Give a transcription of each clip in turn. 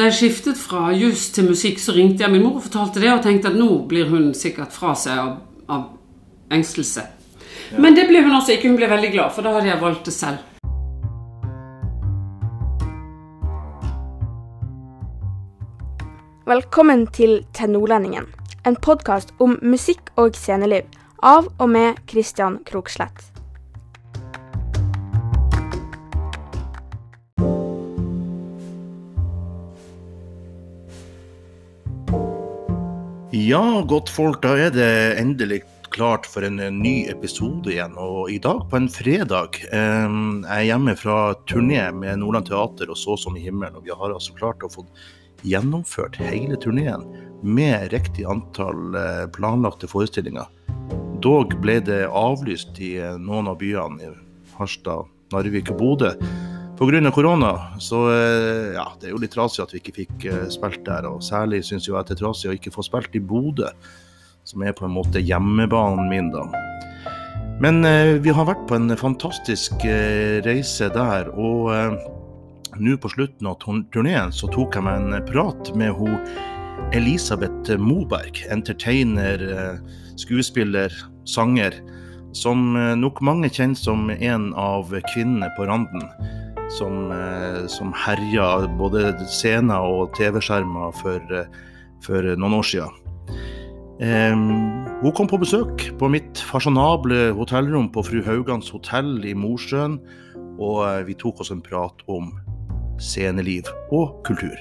da jeg skiftet fra juss til musikk, så ringte jeg min mor og fortalte det, og tenkte at nå blir hun sikkert fra seg av, av engstelse. Men det ble hun altså ikke. Hun ble veldig glad, for da hadde jeg valgt det selv. Velkommen til Til Nordlendingen, en podkast om musikk og sceneliv av og med Christian Krokslett. Ja, godt folk, da er det endelig klart for en eh, ny episode igjen. Og i dag, på en fredag, eh, jeg hjemme fra turné med Nordland Teater og Så som i himmelen. Og vi har altså klart å få gjennomført hele turneen med riktig antall eh, planlagte forestillinger. Dog ble det avlyst i eh, noen av byene, i Harstad, Narvik og Bodø. Pga. korona, så eh, ja, det er jo litt trasig at vi ikke fikk eh, spilt der. Og særlig syns jeg at det er trasig å ikke få spilt i Bodø, som er på en måte hjemmebanen min, da. Men eh, vi har vært på en fantastisk eh, reise der, og eh, nå på slutten av turn- turneen så tok jeg meg en prat med hun Elisabeth Moberg, entertainer, eh, skuespiller, sanger, som eh, nok mange kjenner som en av kvinnene på randen som, eh, som herja både scener og TV-skjermer for, eh, for noen år siden. Um, hun kom på besøk på mitt fasjonable hotellrom på Fru Haugans hotell i Mosjøen, og eh, vi tok oss en prat om sceneliv og kultur.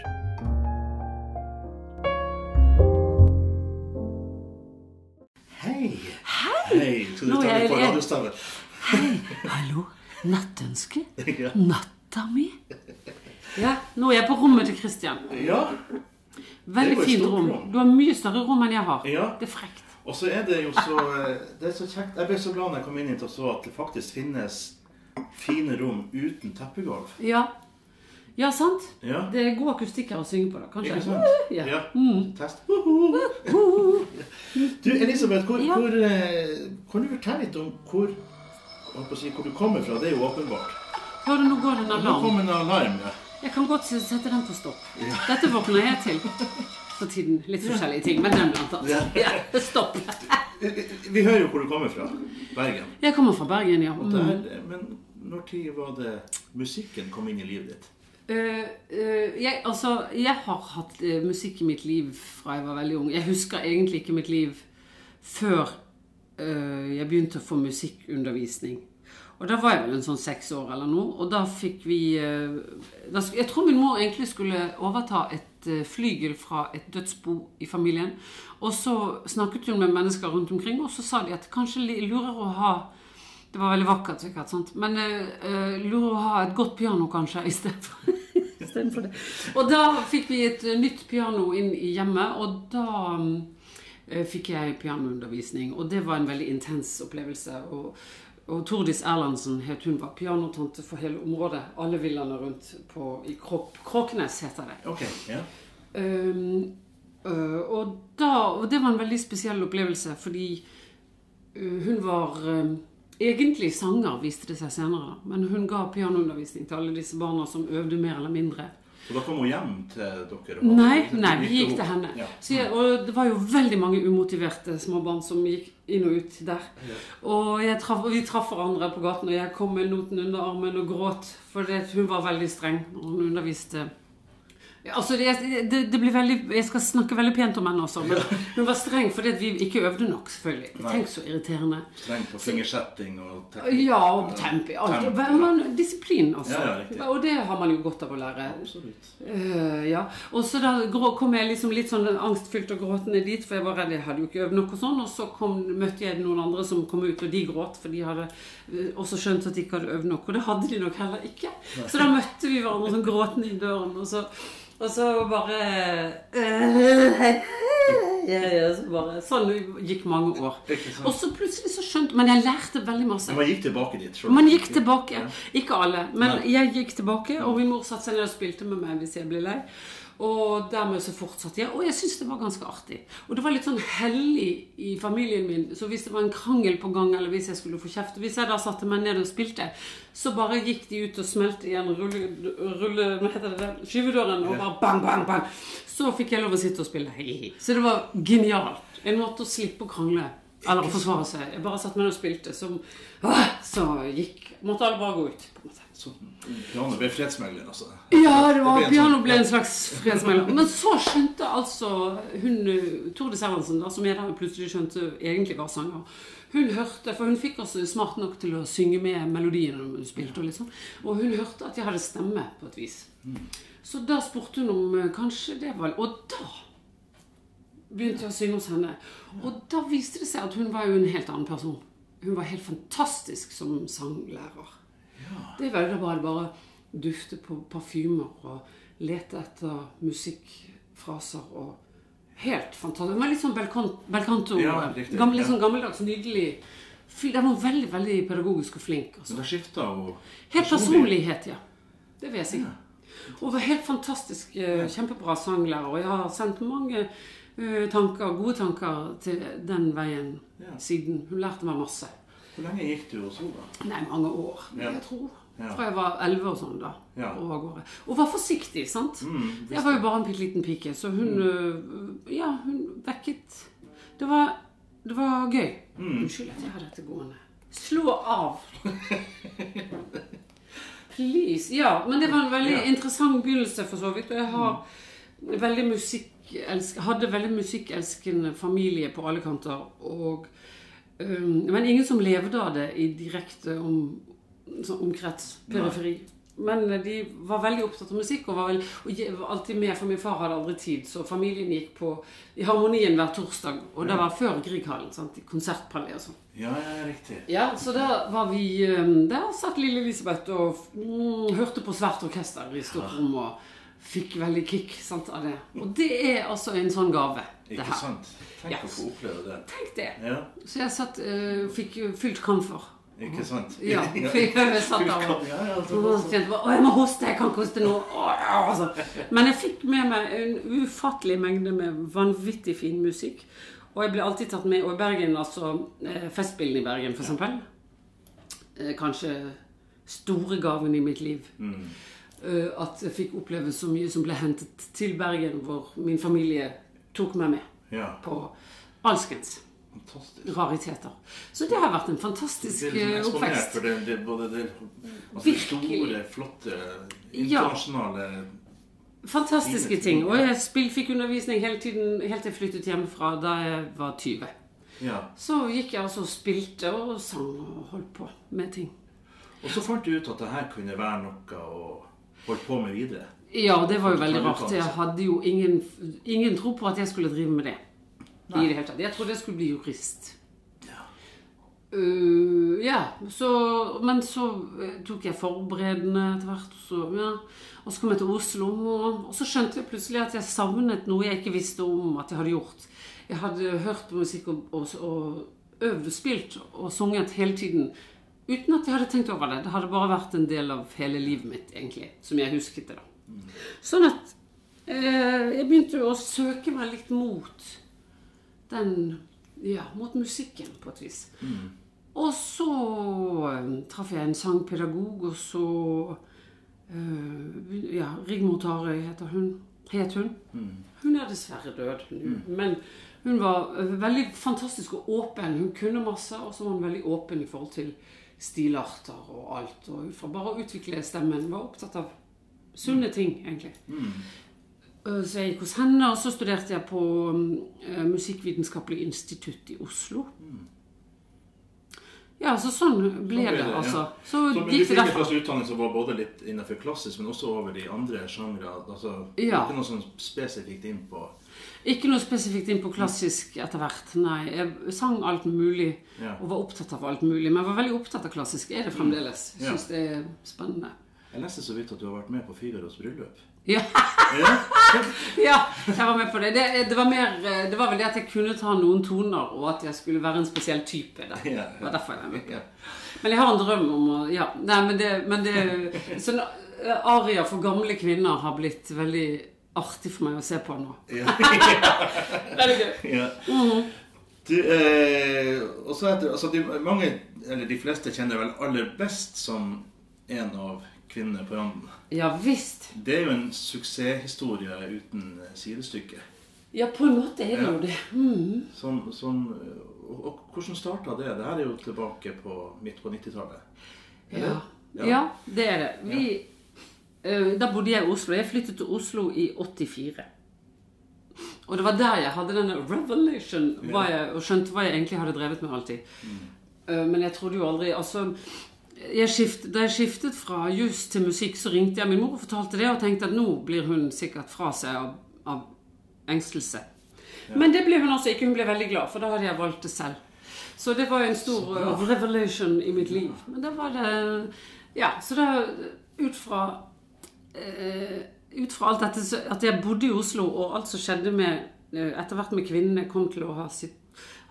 Hei! Hei! Skal Nå du ta er litt på det- Hei, hallo, nattønske? Ja. Natta mi? Ja, nå er jeg på rommet til Christian. ja. Veldig fint rom. rom. Du har mye større rom enn jeg har. Ja. Det er frekt. Og så er det jo så eh, Det er så kjekt. Jeg ble så glad når jeg kom inn hit og så at det faktisk finnes fine rom uten teppegulv. Ja. Ja, sant? Ja. Det er god akustikk her å synge på, da. Kanskje? Ikke sant? Ja. Ja. Mm. Test. Du, Elisabeth, hvor, Ja. hvor, eh, kan du fortelle litt om hvor, si, hvor du kommer fra? Det er jo åpenbart. Hør du, nå går det en Nå alarm. kom en alarm. Ja. Jeg kan godt sette den på stopp. Dette våkner jeg til for tiden. Litt forskjellige ting, men den blant annet. Ja, stopp. Vi hører jo hvor du kommer fra. Bergen. Jeg kommer fra Bergen, ja. Der, men når tid var det musikken kom inn i livet ditt? Uh, uh, jeg, altså, jeg har hatt uh, musikk i mitt liv fra jeg var veldig ung. Jeg husker egentlig ikke mitt liv før jeg begynte å få musikkundervisning. Og da var jeg vel en sånn seks år eller noe. Og da fikk vi eh, da, Jeg tror min mor egentlig skulle overta et eh, flygel fra et dødsbo i familien. Og så snakket hun med mennesker rundt omkring, og så sa de at kanskje lurer å ha det var veldig vakkert, sikkert. sant? Men uh, lurer å ha et godt piano, kanskje, istedenfor istedenfor det. Og da fikk vi et nytt piano inn i hjemmet, og da eh, fikk jeg pianoundervisning. Og det var en veldig intens opplevelse. Og, og Tordis Erlandsen het hun var pianotante for hele området. Alle villaene rundt på, i Krok, Kråknes, heter det. Okay, yeah. Um, uh, og, da, og det var en veldig spesiell opplevelse, fordi uh, hun var um, egentlig sanger, viste det seg senere. Men hun ga pianoundervisning til alle disse barna som øvde mer eller mindre. Så da kom hun hjem til dere? Nei, nei, vi gikk til henne. Ja. Så og det var jo veldig mange umotiverte småbarn som gikk inn og ut der. Og jeg traff, vi traff hverandre på gaten, og jeg kom med noten under armen og gråt. For hun var veldig streng når hun underviste. Altså, det, det, det blir veldig, Jeg skal snakke veldig pent om henne også, men hun var streng fordi vi ikke øvde nok, selvfølgelig. Nei. Tenk så irriterende. Streng på fingersetting og teknikk. Ja, og tempi. Alt. Tempo, Og Disiplin, altså. Ja, ja, og det har man jo godt av å lære. Absolutt. Uh, ja. Og så da kom jeg liksom litt sånn angstfylt og gråtende dit, for jeg var redd jeg hadde jo ikke øvd nok og sånn. Og så kom, møtte jeg noen andre som kom ut, og de gråt, for de hadde eh, også skjønt at de ikke hadde øvd nok. Og det hadde de nok heller ikke. Så da møtte vi hverandre sånn gråtende i døren, og så, og så bare eh, ja, ja, så bare, Sånn gikk mange år. Og så plutselig så skjønte Men jeg lærte veldig masse. Man gikk tilbake dit? selv. Man gikk tilbake. Ikke alle, men jeg gikk tilbake. Og min mor satte seg ned og spilte med meg hvis jeg ble lei. Og dermed så fortsatte jeg. Og jeg syntes det var ganske artig. Og det var litt sånn hellig i familien min. Så hvis det var en krangel på gang, eller hvis jeg skulle få kjeft Hvis jeg da satte meg ned og spilte, så bare gikk de ut og smelte igjen rulle, rulle hva heter det, der? skyvedøren, og bare bang, bang, bang. Så fikk jeg lov å sitte og spille. Så det var genialt. En måte å slippe å krangle. Eller å forsvare seg. Jeg bare satt meg ned og spilte, så, så gikk Måtte alle bare gå ut. på en måte. Så piano ble fredsmegler, altså? Ja, det var, Det ble en piano sånn- ble en slags fredsmegler. Men så skjønte altså hun eh, Torde Servansen, som jeg da plutselig skjønte egentlig var sanger Hun hørte, for hun fikk oss smart nok til å synge med melodien når hun spilte. Og, liksom, og hun hørte at jeg hadde stemme, på et vis. Så da spurte hun om eh, kanskje det var Og da begynte jeg å synge hos henne. Og da viste det seg at hun var jo en helt annen person. Hun var helt fantastisk som sanglærer. Det er veldig da bare, bare dufte på parfymer og lete etter musikkfraser og Helt fantastisk. Det var litt sånn belcan- belcanto. Ja, riktig, gammel, litt sånn gammeldags, nydelig. Den var veldig veldig pedagogisk og flink. Altså. Men det skifta hun Helt personlighet, ja. Det vil jeg si. Og var helt fantastisk, eh, kjempebra sanglærer. Og jeg har sendt mange eh, tanker, gode tanker til den veien Ja. siden. Hun lærte meg masse. Hvor lenge gikk du hos henne? Nei, mange år, Ja. jeg tror. Ja. Fra jeg var elleve og sånn, da. Ja. Og, av gårde. og var forsiktig, sant? Mm, jeg var jo bare en bitte liten pike, så hun mm. Ja, hun vekket Det var, det var gøy. Mm. Unnskyld at jeg har dette gående. Slå av! Please. Ja, men det var en veldig interessant begynnelse, for så vidt. Og jeg har veldig musikkelsk, hadde veldig musikkelskende familie på alle kanter. Og, øhm, men ingen som levde av det i direkte om, sånn omkrets, periferi. Men de var veldig opptatt av musikk og var, veldig, og var alltid med, for min far hadde aldri tid. Så familien gikk på i Harmonien hver torsdag, og det var før Grieghallen. i Konsertpalais og sånn. Ja, ja, riktig. Ja, så da var vi Der satt lille Elisabeth og mm, hørte på svært orkester i stort rom og fikk veldig kick sant, av det. Og det er altså en sånn gave, det Ikke her. sant? Tenk yes. å få oppleve det. Tenk det. Ja, Så jeg satt uh, fikk fylt kamfer. ikke sant? Ja, fikk satt av og Ja, ja, altså, og så kjente jeg, Å, jeg må hoste, jeg kan ikke hoste nå. Ja, altså. Men jeg fikk med meg en ufattelig mengde med vanvittig fin musikk. Og jeg ble alltid tatt med. Og i Bergen, altså eh, Festspillene i Bergen, for eksempel. Eh, kanskje store gaven i mitt liv. Mm. Eh, at jeg fikk oppleve så mye som ble hentet til Bergen, hvor min familie tok meg med Ja, på alskens fantastisk. rariteter. Så det har vært en fantastisk blir liksom eh, eksponert oppvekst. for det, det, både det altså, store, flotte, Ja. internasjonale Fantastiske ting, ting. Og jeg spill, fikk undervisning hele tiden helt til jeg flyttet hjemmefra da jeg var 20. Ja. Så gikk jeg altså og spilte og sang og holdt på med ting. Og så fant du ut at det her kunne være noe å holde på med videre. Ja, det var jo veldig rart. Jeg hadde jo ingen, ingen tro på at jeg skulle drive med det. Nei. I det hele tatt. Jeg trodde jeg skulle bli jurist. Ja. Uh, ja, så, men så eh, tok jeg forberedende etter hvert. Og så, ja, og så kom jeg til Oslo, og, og så skjønte jeg plutselig at jeg savnet noe jeg ikke visste om at jeg hadde gjort. Jeg hadde hørt på musikk og, og, og øvd og spilt og sunget hele tiden uten at jeg hadde tenkt over det. Det hadde bare vært en del av hele livet mitt, egentlig, som jeg husket det. da. Sånn at eh, jeg begynte å søke meg litt mot den Ja, mot musikken, på et vis. Og så eh, traff jeg en sangpedagog, og så eh, Ja, Rigmor Tarøy heter hun. Het hun. Hun er dessverre død nå. Men hun var eh, veldig fantastisk og åpen. Hun kunne masse, og så var hun veldig åpen i forhold til stilarter og alt. Og ut fra bare å utvikle stemmen. Var opptatt av sunne ting, egentlig. Eh, Så jeg gikk hos henne, og så studerte jeg på eh, Musikkvitenskapelig institutt i Oslo. Ja, så sånn ble ble det, altså. Så Så men du fikk en slags utdanning som var både litt innenfor klassisk, men også over de andre sjangre. Altså, Ja. Ikke noe sånn spesifikt inn på Ikke noe spesifikt inn på klassisk etter hvert, nei. Jeg sang alt mulig, Ja. og var opptatt av alt mulig. Men jeg var veldig opptatt av klassisk. Er det fremdeles. Jeg Syns det er spennende. Jeg leste så vidt at du har vært med på Figaros bryllup. Ja, Ja, jeg var med på det. Det, det, var mer, det var vel det at jeg kunne ta noen toner, og at jeg skulle være en spesiell type. Det, Ja, ja. var derfor jeg var med på det. Men jeg har en drøm om å Ja. Nei, men det, men det Sånn eh, aria for gamle kvinner har blitt veldig artig for meg å se på nå. Ja. Veldig gøy. Ja. Du, eh, og så heter, altså de, mange, eller de fleste kjenner vel aller best som en av kvinnene på randen. Ja visst. Det er jo en suksesshistorie uten eh, sidestykke. Ja, på en måte er det Ja. jo det. Mm. Som, som, og, og hvordan starta det? Det her er jo tilbake på midt på 90-tallet. Ja. Ja. ja, det er det. Vi, eh, da bodde jeg i Oslo. Jeg flyttet til Oslo i 84. Og det var der jeg hadde denne revelation jeg, og skjønte hva jeg egentlig hadde drevet med alltid. Eh, men jeg trodde jo aldri Altså, jeg skift, da jeg skiftet fra jus til musikk, så ringte jeg min mor og fortalte det, og tenkte at nå blir hun sikkert fra seg av, av engstelse. Men det ble hun også ikke. Hun ble veldig glad, for da hadde jeg valgt det selv. Så det var en stor eh, revelation i mitt liv. Men da var det Ja, så da ut fra eh, ut fra alt dette, at jeg bodde i Oslo, og alt som skjedde med eh, etter hvert med kvinnene, kom til å ha sitt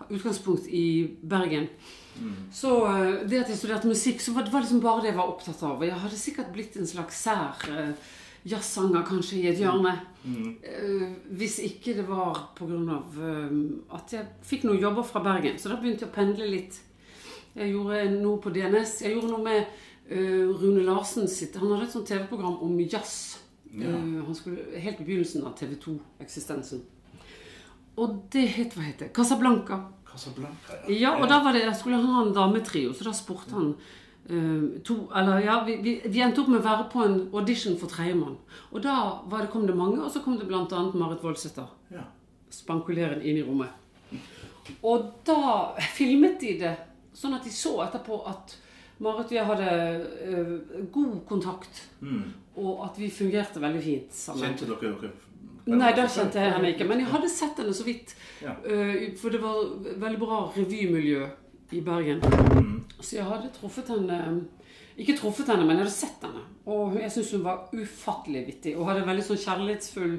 utgangspunkt i Bergen. Så eh, det at jeg studerte musikk, så var det var liksom bare det jeg var opptatt av. Og jeg hadde sikkert blitt en slags sær uh, jazzsanger kanskje i et hjørne. Eh, hvis ikke det var pga. Uh, at jeg fikk noen jobber fra Bergen. Så da begynte jeg å pendle litt. Jeg gjorde noe på DNS. Jeg gjorde noe med eh, Rune Larsen sitt Han hadde et sånt TV-program om jazz. Eh, han skulle Helt i begynnelsen av TV 2-eksistensen. Og det het Hva het det? Casablanca. Casablanca, Ja, og da var det, jeg skulle ha en dametrio, så da spurte han eh, to Eller ja, vi, vi, vi endte opp med å være på en audition for tredjemann. Og da var det, kom det mange, og så kom det bl.a. Marit Voldsæter. Ja. Spankuleren inn i rommet. Og da filmet de det, sånn at de så etterpå at Marit og jeg hadde uh, god kontakt. Og at vi fungerte veldig fint sammen. Kjente dere dere? Nei, da kjente jeg henne ikke. Men jeg hadde sett henne så vidt. Ja. Eh, for det var veldig bra revymiljø i Bergen. Så jeg hadde truffet henne Ikke truffet henne, men jeg hadde sett henne. Og jeg syntes hun var ufattelig vittig. Og hadde en veldig sånn kjærlighetsfull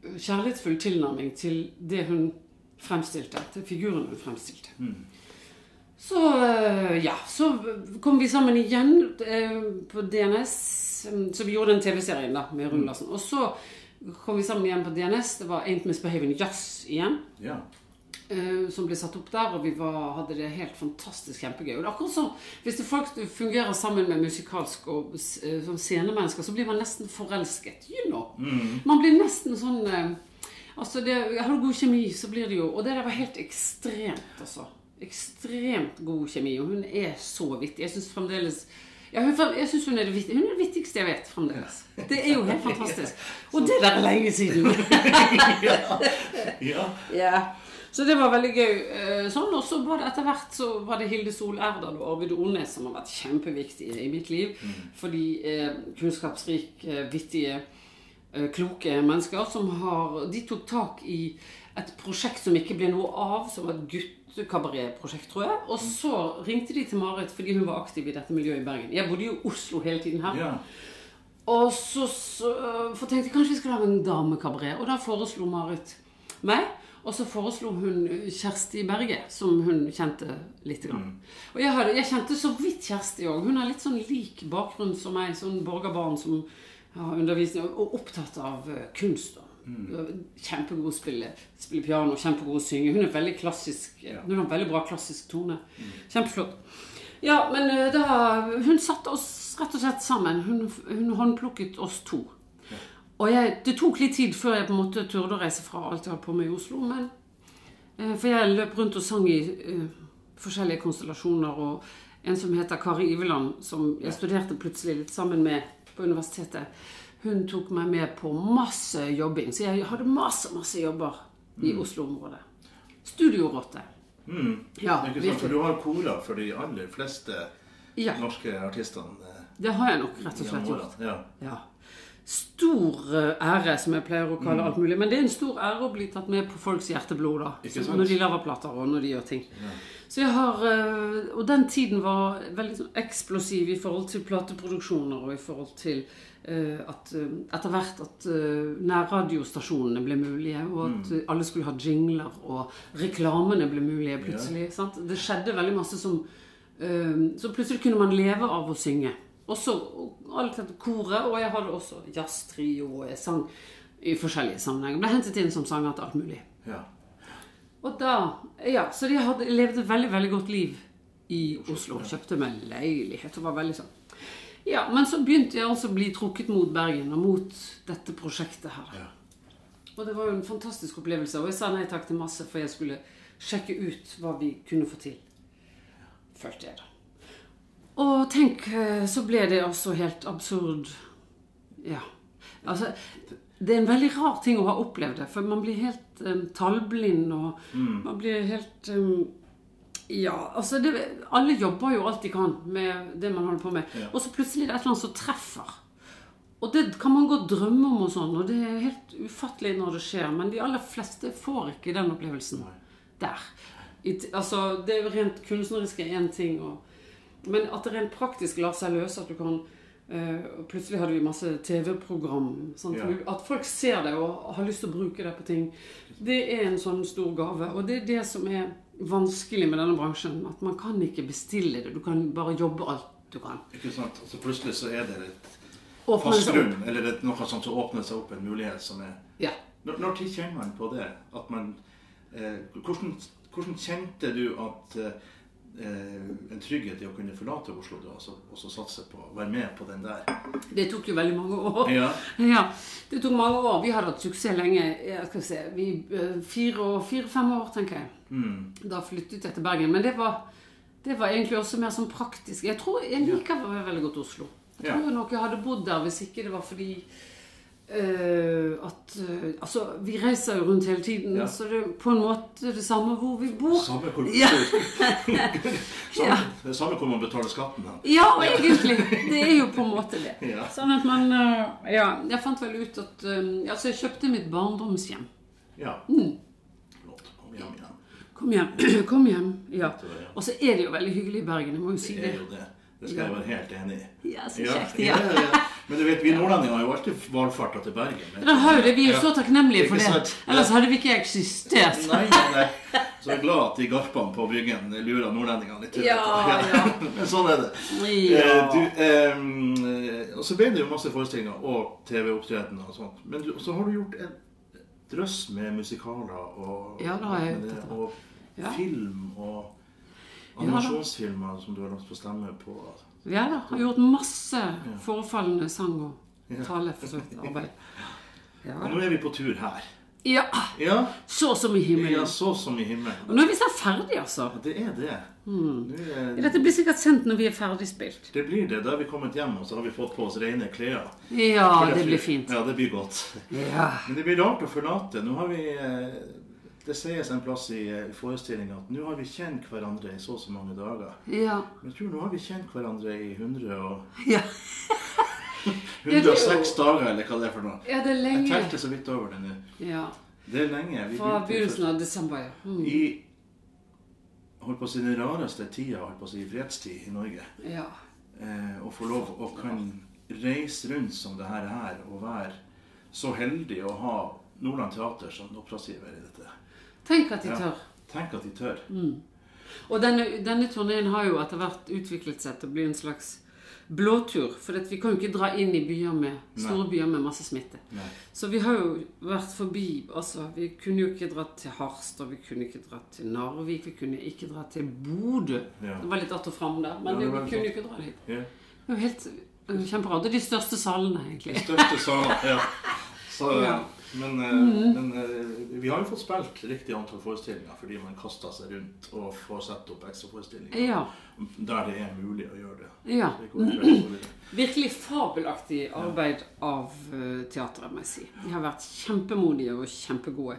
Kjærlighetsfull tilnærming til det hun fremstilte. Til figuren hun fremstilte. Så eh, ja, så kom vi sammen igjen eh, på DNS. eh, Så vi gjorde den TV-serien da med Rune Larsen. Og så kom vi sammen igjen på DNS. Det var Ain't Misbehaving Jazz igjen. Ja. eh, Som ble satt opp der, og vi var, hadde det helt fantastisk kjempegøy. Og det er akkurat sånn, hvis det folk fungerer sammen med musikalsk og sånn scenemennesker, så blir man nesten forelsket. You know. Man blir nesten sånn Altså, det, Har du god kjemi, så blir det jo Og det der var helt ekstremt, altså. Ekstremt god kjemi. Og hun er så vittig. Jeg syns fremdeles ja, hun, jeg synes hun, er det hun er det vittigste jeg vet fremdeles. Det er jo helt fantastisk. Og det der er lenge siden. ja. Ja. Så det var veldig gøy. eh, Sånn, Og så var det etter hvert så var det Hilde Sol Erdal og Arvid Ornes som har vært kjempeviktige i mitt liv. Fordi eh, kunnskapsrike, vittige, eh, kloke mennesker som har De tok tak i et prosjekt som ikke ble noe av, som var et guttekabaretprosjekt, tror jeg. Og så ringte de til Marit fordi hun var aktiv i dette miljøet i Bergen. Jeg bodde jo i Oslo hele tiden her. ja. Og så, så for tenkte jeg kanskje vi skulle lage en damekabaret. Og da foreslo Marit meg. Og så foreslo hun Kjersti Berge, som hun kjente litt. Grann. Og jeg, hadde, jeg kjente så vidt Kjersti òg. Hun har litt sånn lik bakgrunn som meg. Sånn borgerbarn som har undervisning og opptatt av kunst. kunst. Da. Kjempegod spille, spille piano, kjempegod å synge. Hun er veldig klassisk. Hun har en veldig bra klassisk tone. Kjempeflott. Ja, men eh, da Hun satte oss rett og slett sammen. Hun, hun håndplukket oss to. Og jeg, det tok litt tid før jeg på en måte turde å reise fra alt jeg holdt på med i Oslo. Men, eh, for jeg løp rundt og sang i uh, forskjellige konstellasjoner. Og en som heter Kari Iveland, som jeg studerte plutselig litt sammen med på universitetet, hun tok meg med på masse jobbing. Så jeg hadde masse, masse jobber i Oslo-området. Studiorotte. Mm. Ja, Ikke sant? For du har kora for de aller fleste Ja, norske artistene. eh, det har jeg nok rett og slett gjort. Ja. Ja. Stor eh, ære, som jeg pleier å kalle alt mulig. Men det er en stor ære å bli tatt med på folks hjerteblod, da. Når de lager plater, og når de gjør ting. Så jeg har eh, Og den tiden var veldig sånn eksplosiv i forhold til plateproduksjoner og i forhold til at eh, etter hvert at eh, nærradiostasjonene ble mulige, og at eh, alle skulle ha jingler, og reklamene ble mulige plutselig. Sant? Det skjedde veldig masse som eh, Så plutselig kunne man leve av å synge. Også og alt dette koret, og jeg hadde også jazztrio, og jeg sang i forskjellige sammenhenger. Ble hentet inn som sanger til alt mulig. Ja. Og da, ja, Så de hadde levde et veldig veldig godt liv i Oslo. Kjøpte meg leilighet og var veldig sånn. Ja, Men så begynte jeg altså å bli trukket mot Bergen og mot dette prosjektet her. Ja. Og det var jo en fantastisk opplevelse. Og jeg sa nei takk til masse, for jeg skulle sjekke ut hva vi kunne få til. Følte jeg, da. Og tenk, eh, så ble det altså helt absurd. Ja. Altså, det er en veldig rar ting å ha opplevd det, for man blir helt um, tallblind, og man blir helt um, Ja, altså det, Alle jobber jo alt de kan med det man holder på med, Ja. og så plutselig er det et eller annet som treffer. Og det kan man godt drømme om, og sånn, og det er helt ufattelig når det skjer, men de aller fleste får ikke den opplevelsen der. I, altså, det er jo rent kunstneriske én ting, og, men at det rent praktisk lar seg løse, at du kan øh, Plutselig hadde vi masse TV-program. Sånn, Ja. At folk ser det og har lyst til å bruke det på ting. Det er en sånn stor gave. Og det er det som er vanskelig med denne bransjen. At man kan ikke bestille det. Du kan bare jobbe alt du kan. Ikke sant? Altså plutselig så er det et fast grunn, eller et, noe sånt som åpner seg opp en mulighet som er Ja. Når, når kjenner man på det? At man eh, hvordan, hvordan kjente du at eh, en trygghet i å kunne forlate Oslo da, altså, og så satse på å være med på den der? Det tok jo veldig mange år. Ja. Ja, det tok mange år. Vi hadde hatt suksess lenge. Jeg skal se, vi, eh, fire og- fire-fem år, tenker jeg. Mm. Da flyttet jeg til Bergen. Men det var, det var egentlig også mer sånn praktisk. Jeg tror jeg liker veldig godt Oslo. Jeg tror ja. nok jeg hadde bodd der hvis ikke det var fordi eh, at uh, Altså, vi reiser jo rundt hele tiden, Ja. så det er på en måte det samme hvor vi bor. Samme hvor, Ja. samme, det er samme hvor man betaler skatten. Da. Ja, egentlig. Det er jo på en måte det. Ja. Sånn at man uh, Ja, jeg fant vel ut at Altså, jeg kjøpte mitt barndomshjem. Ja. Mm. Flott. Kom hjem igjen. Kom hjem. Kom hjem. Ja. Det Og så er det jo veldig hyggelig i Bergen, jeg må jo si Det det. Det. Det skal jeg være helt enig i. Ja, så kjekt. ja, Ja. ja. Men du vet, vi nordlendinger har jo alltid valfarta til Bergen. Men... Du. har jo det. Vi er jo så takknemlige for det. Ellers hadde vi ikke eksistert. Nei, nei, nei. Så jeg er glad at de garpene på Bryggen lurer nordlendingene litt. Ja, ja. Men sånn er det. Ja. Eh, Du, eh, og så ble det jo masse forestillinger og TV-opptredener og sånt. Men du, så har du gjort en drøss med musikaler og, Ja, det har jeg og, og film og. Animasjonsfilmer som du har lagt på stemme på. Ja da. Har gjort masse forefallende sang og Ja. tale for så arbeid. Ja. Og nå er vi på tur her. ja. Ja, Så som i ja så som i himmelen. Og nå er vi snart ferdig, altså. Ja, det er det. Mm. det er, Dette blir sikkert sendt når vi er ferdig spilt. det blir det. Da har vi kommet hjem, og så har vi fått på oss rene klær. Ja, det blir fint. Ja, det blir godt. Ja. Men det blir rart å forlate. Nå har vi eh, Det sies en plass i eh, forestillinga at nå har vi kjent hverandre i så og så mange dager. Ja. Men jeg tror nå har vi kjent hverandre i 100 og, Ja, 106 dager, eller hva det er for noe. ja det er lenge. Jeg telte så vidt over det nå. Ja. Det er lenge. Vi Fra begynnelsen av desember, ja. Mm. I holdt på å si den rareste tida, holdt på å si fredstid i Norge. ja. Eh, å få lov å kan reise rundt som det her er, og være så heldig å ha Nordland Teater som oppdragsgiver i dette. Tenk at de Ja. tør. Tenk at de tør. Og denne, denne turneen har jo etter hvert utviklet seg til å bli en slags blåtur. For vi kan jo ikke dra inn i byer med, store byer med masse smitte. Nei. Så vi har jo vært forbi altså, Vi kunne jo ikke dratt til Harstad, vi kunne ikke dratt til Narvik, vi kunne ikke dratt til Bodø. Ja. Det var litt att og fram der, men Ja, vi kunne jo ikke dra dit. Ja. Det er jo helt kjemperart. Det er de største salene, egentlig. De Største salene, ja. Så, Ja. Men, mm. men eh, vi har jo fått spilt riktig antall forestillinger fordi man kaster seg rundt og får satt opp ekstraforestillinger Ja. der det er mulig å gjøre det. ja. Det. Virkelig fabelaktig arbeid av eh, teatret, må jeg si. De har vært kjempemodige og kjempegode.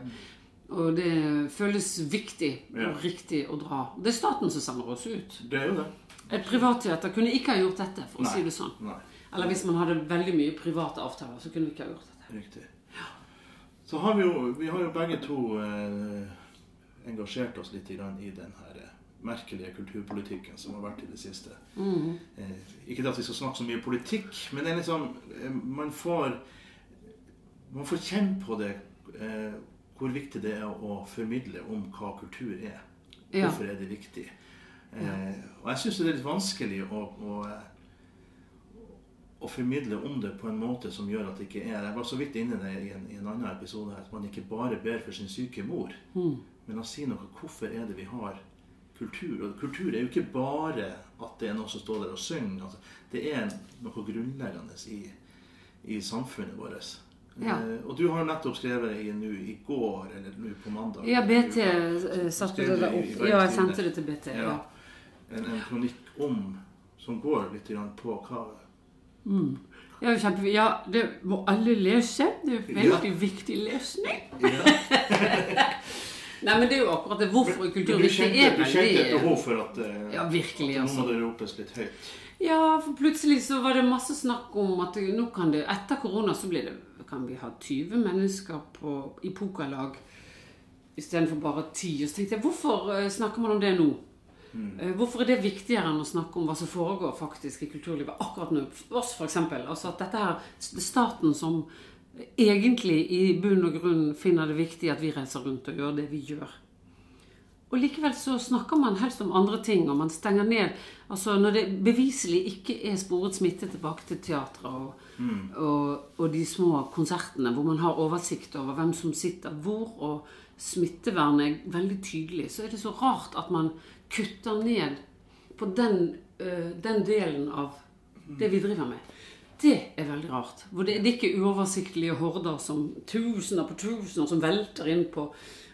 Og det føles viktig Ja. og riktig å dra. Det er staten som sender oss ut. Det er jo det. Et privatteater kunne ikke ha gjort dette, for å Nei. si det sånn. Nei, Eller hvis man hadde veldig mye private avtaler, så kunne vi ikke ha gjort dette. riktig. Så har vi jo, vi har jo begge to eh, engasjert oss litt i den her eh, merkelige kulturpolitikken som har vært i det siste. Mm. Eh, ikke at vi skal snakke så mye politikk, men det er liksom eh, Man får man får kjenne på det eh, hvor viktig det er å formidle om hva kultur er. Ja. Hvorfor er det viktig? Eh, og jeg syns det er litt vanskelig å, å, eh, å formidle om det på en måte som gjør at det ikke er Jeg var så vidt inne i en, i en annen episode her, at man ikke bare ber for sin syke mor, men å si noe hvorfor er det vi har kultur. Og kultur er jo ikke bare at det er noen som står der og synger. Altså, det er noe grunnleggende i, i samfunnet vårt. Ja. Eh, og du har nettopp skrevet i, nå i går, eller nå på mandag Ja, BT uka, eh, satte det opp. Ja, jeg sendte det til BT. Ja. Ja. En, en kronikk om som går litt på hva Ja, kjempe, ja, det må alle lese. Det er veldig viktig lesning. ja. Nei, men det er jo akkurat det. Hvorfor er kultur viktig? kjente, er du kjente et behov for at, eh, Ja, virkelig, at nå altså. må det ropes litt høyt. Ja, for plutselig så var det masse snakk om at nå kan det Etter korona så blir det Kan vi ha 20 mennesker på, i pokerlag istedenfor bare 10? Og så tenkte jeg, hvorfor eh, snakker man om det nå? Eh, Hvorfor er det viktigere enn å snakke om hva som foregår faktisk i kulturlivet akkurat nå? For oss, f.eks. Altså at dette her det er staten som egentlig i bunn og grunn finner det viktig at vi reiser rundt og gjør det vi gjør. Og likevel så snakker man helst om andre ting, og man stenger ned Altså når det beviselig ikke er sporet smitte tilbake til teatret og, og, og de små konsertene hvor man har oversikt over hvem som sitter hvor, og smittevernet er veldig tydelig, så er det så rart at man kutter ned på den, øh, den delen av det vi driver med. Det er veldig rart. Hvor det, det er ikke uoversiktlige horder som tusener på tusener som velter inn på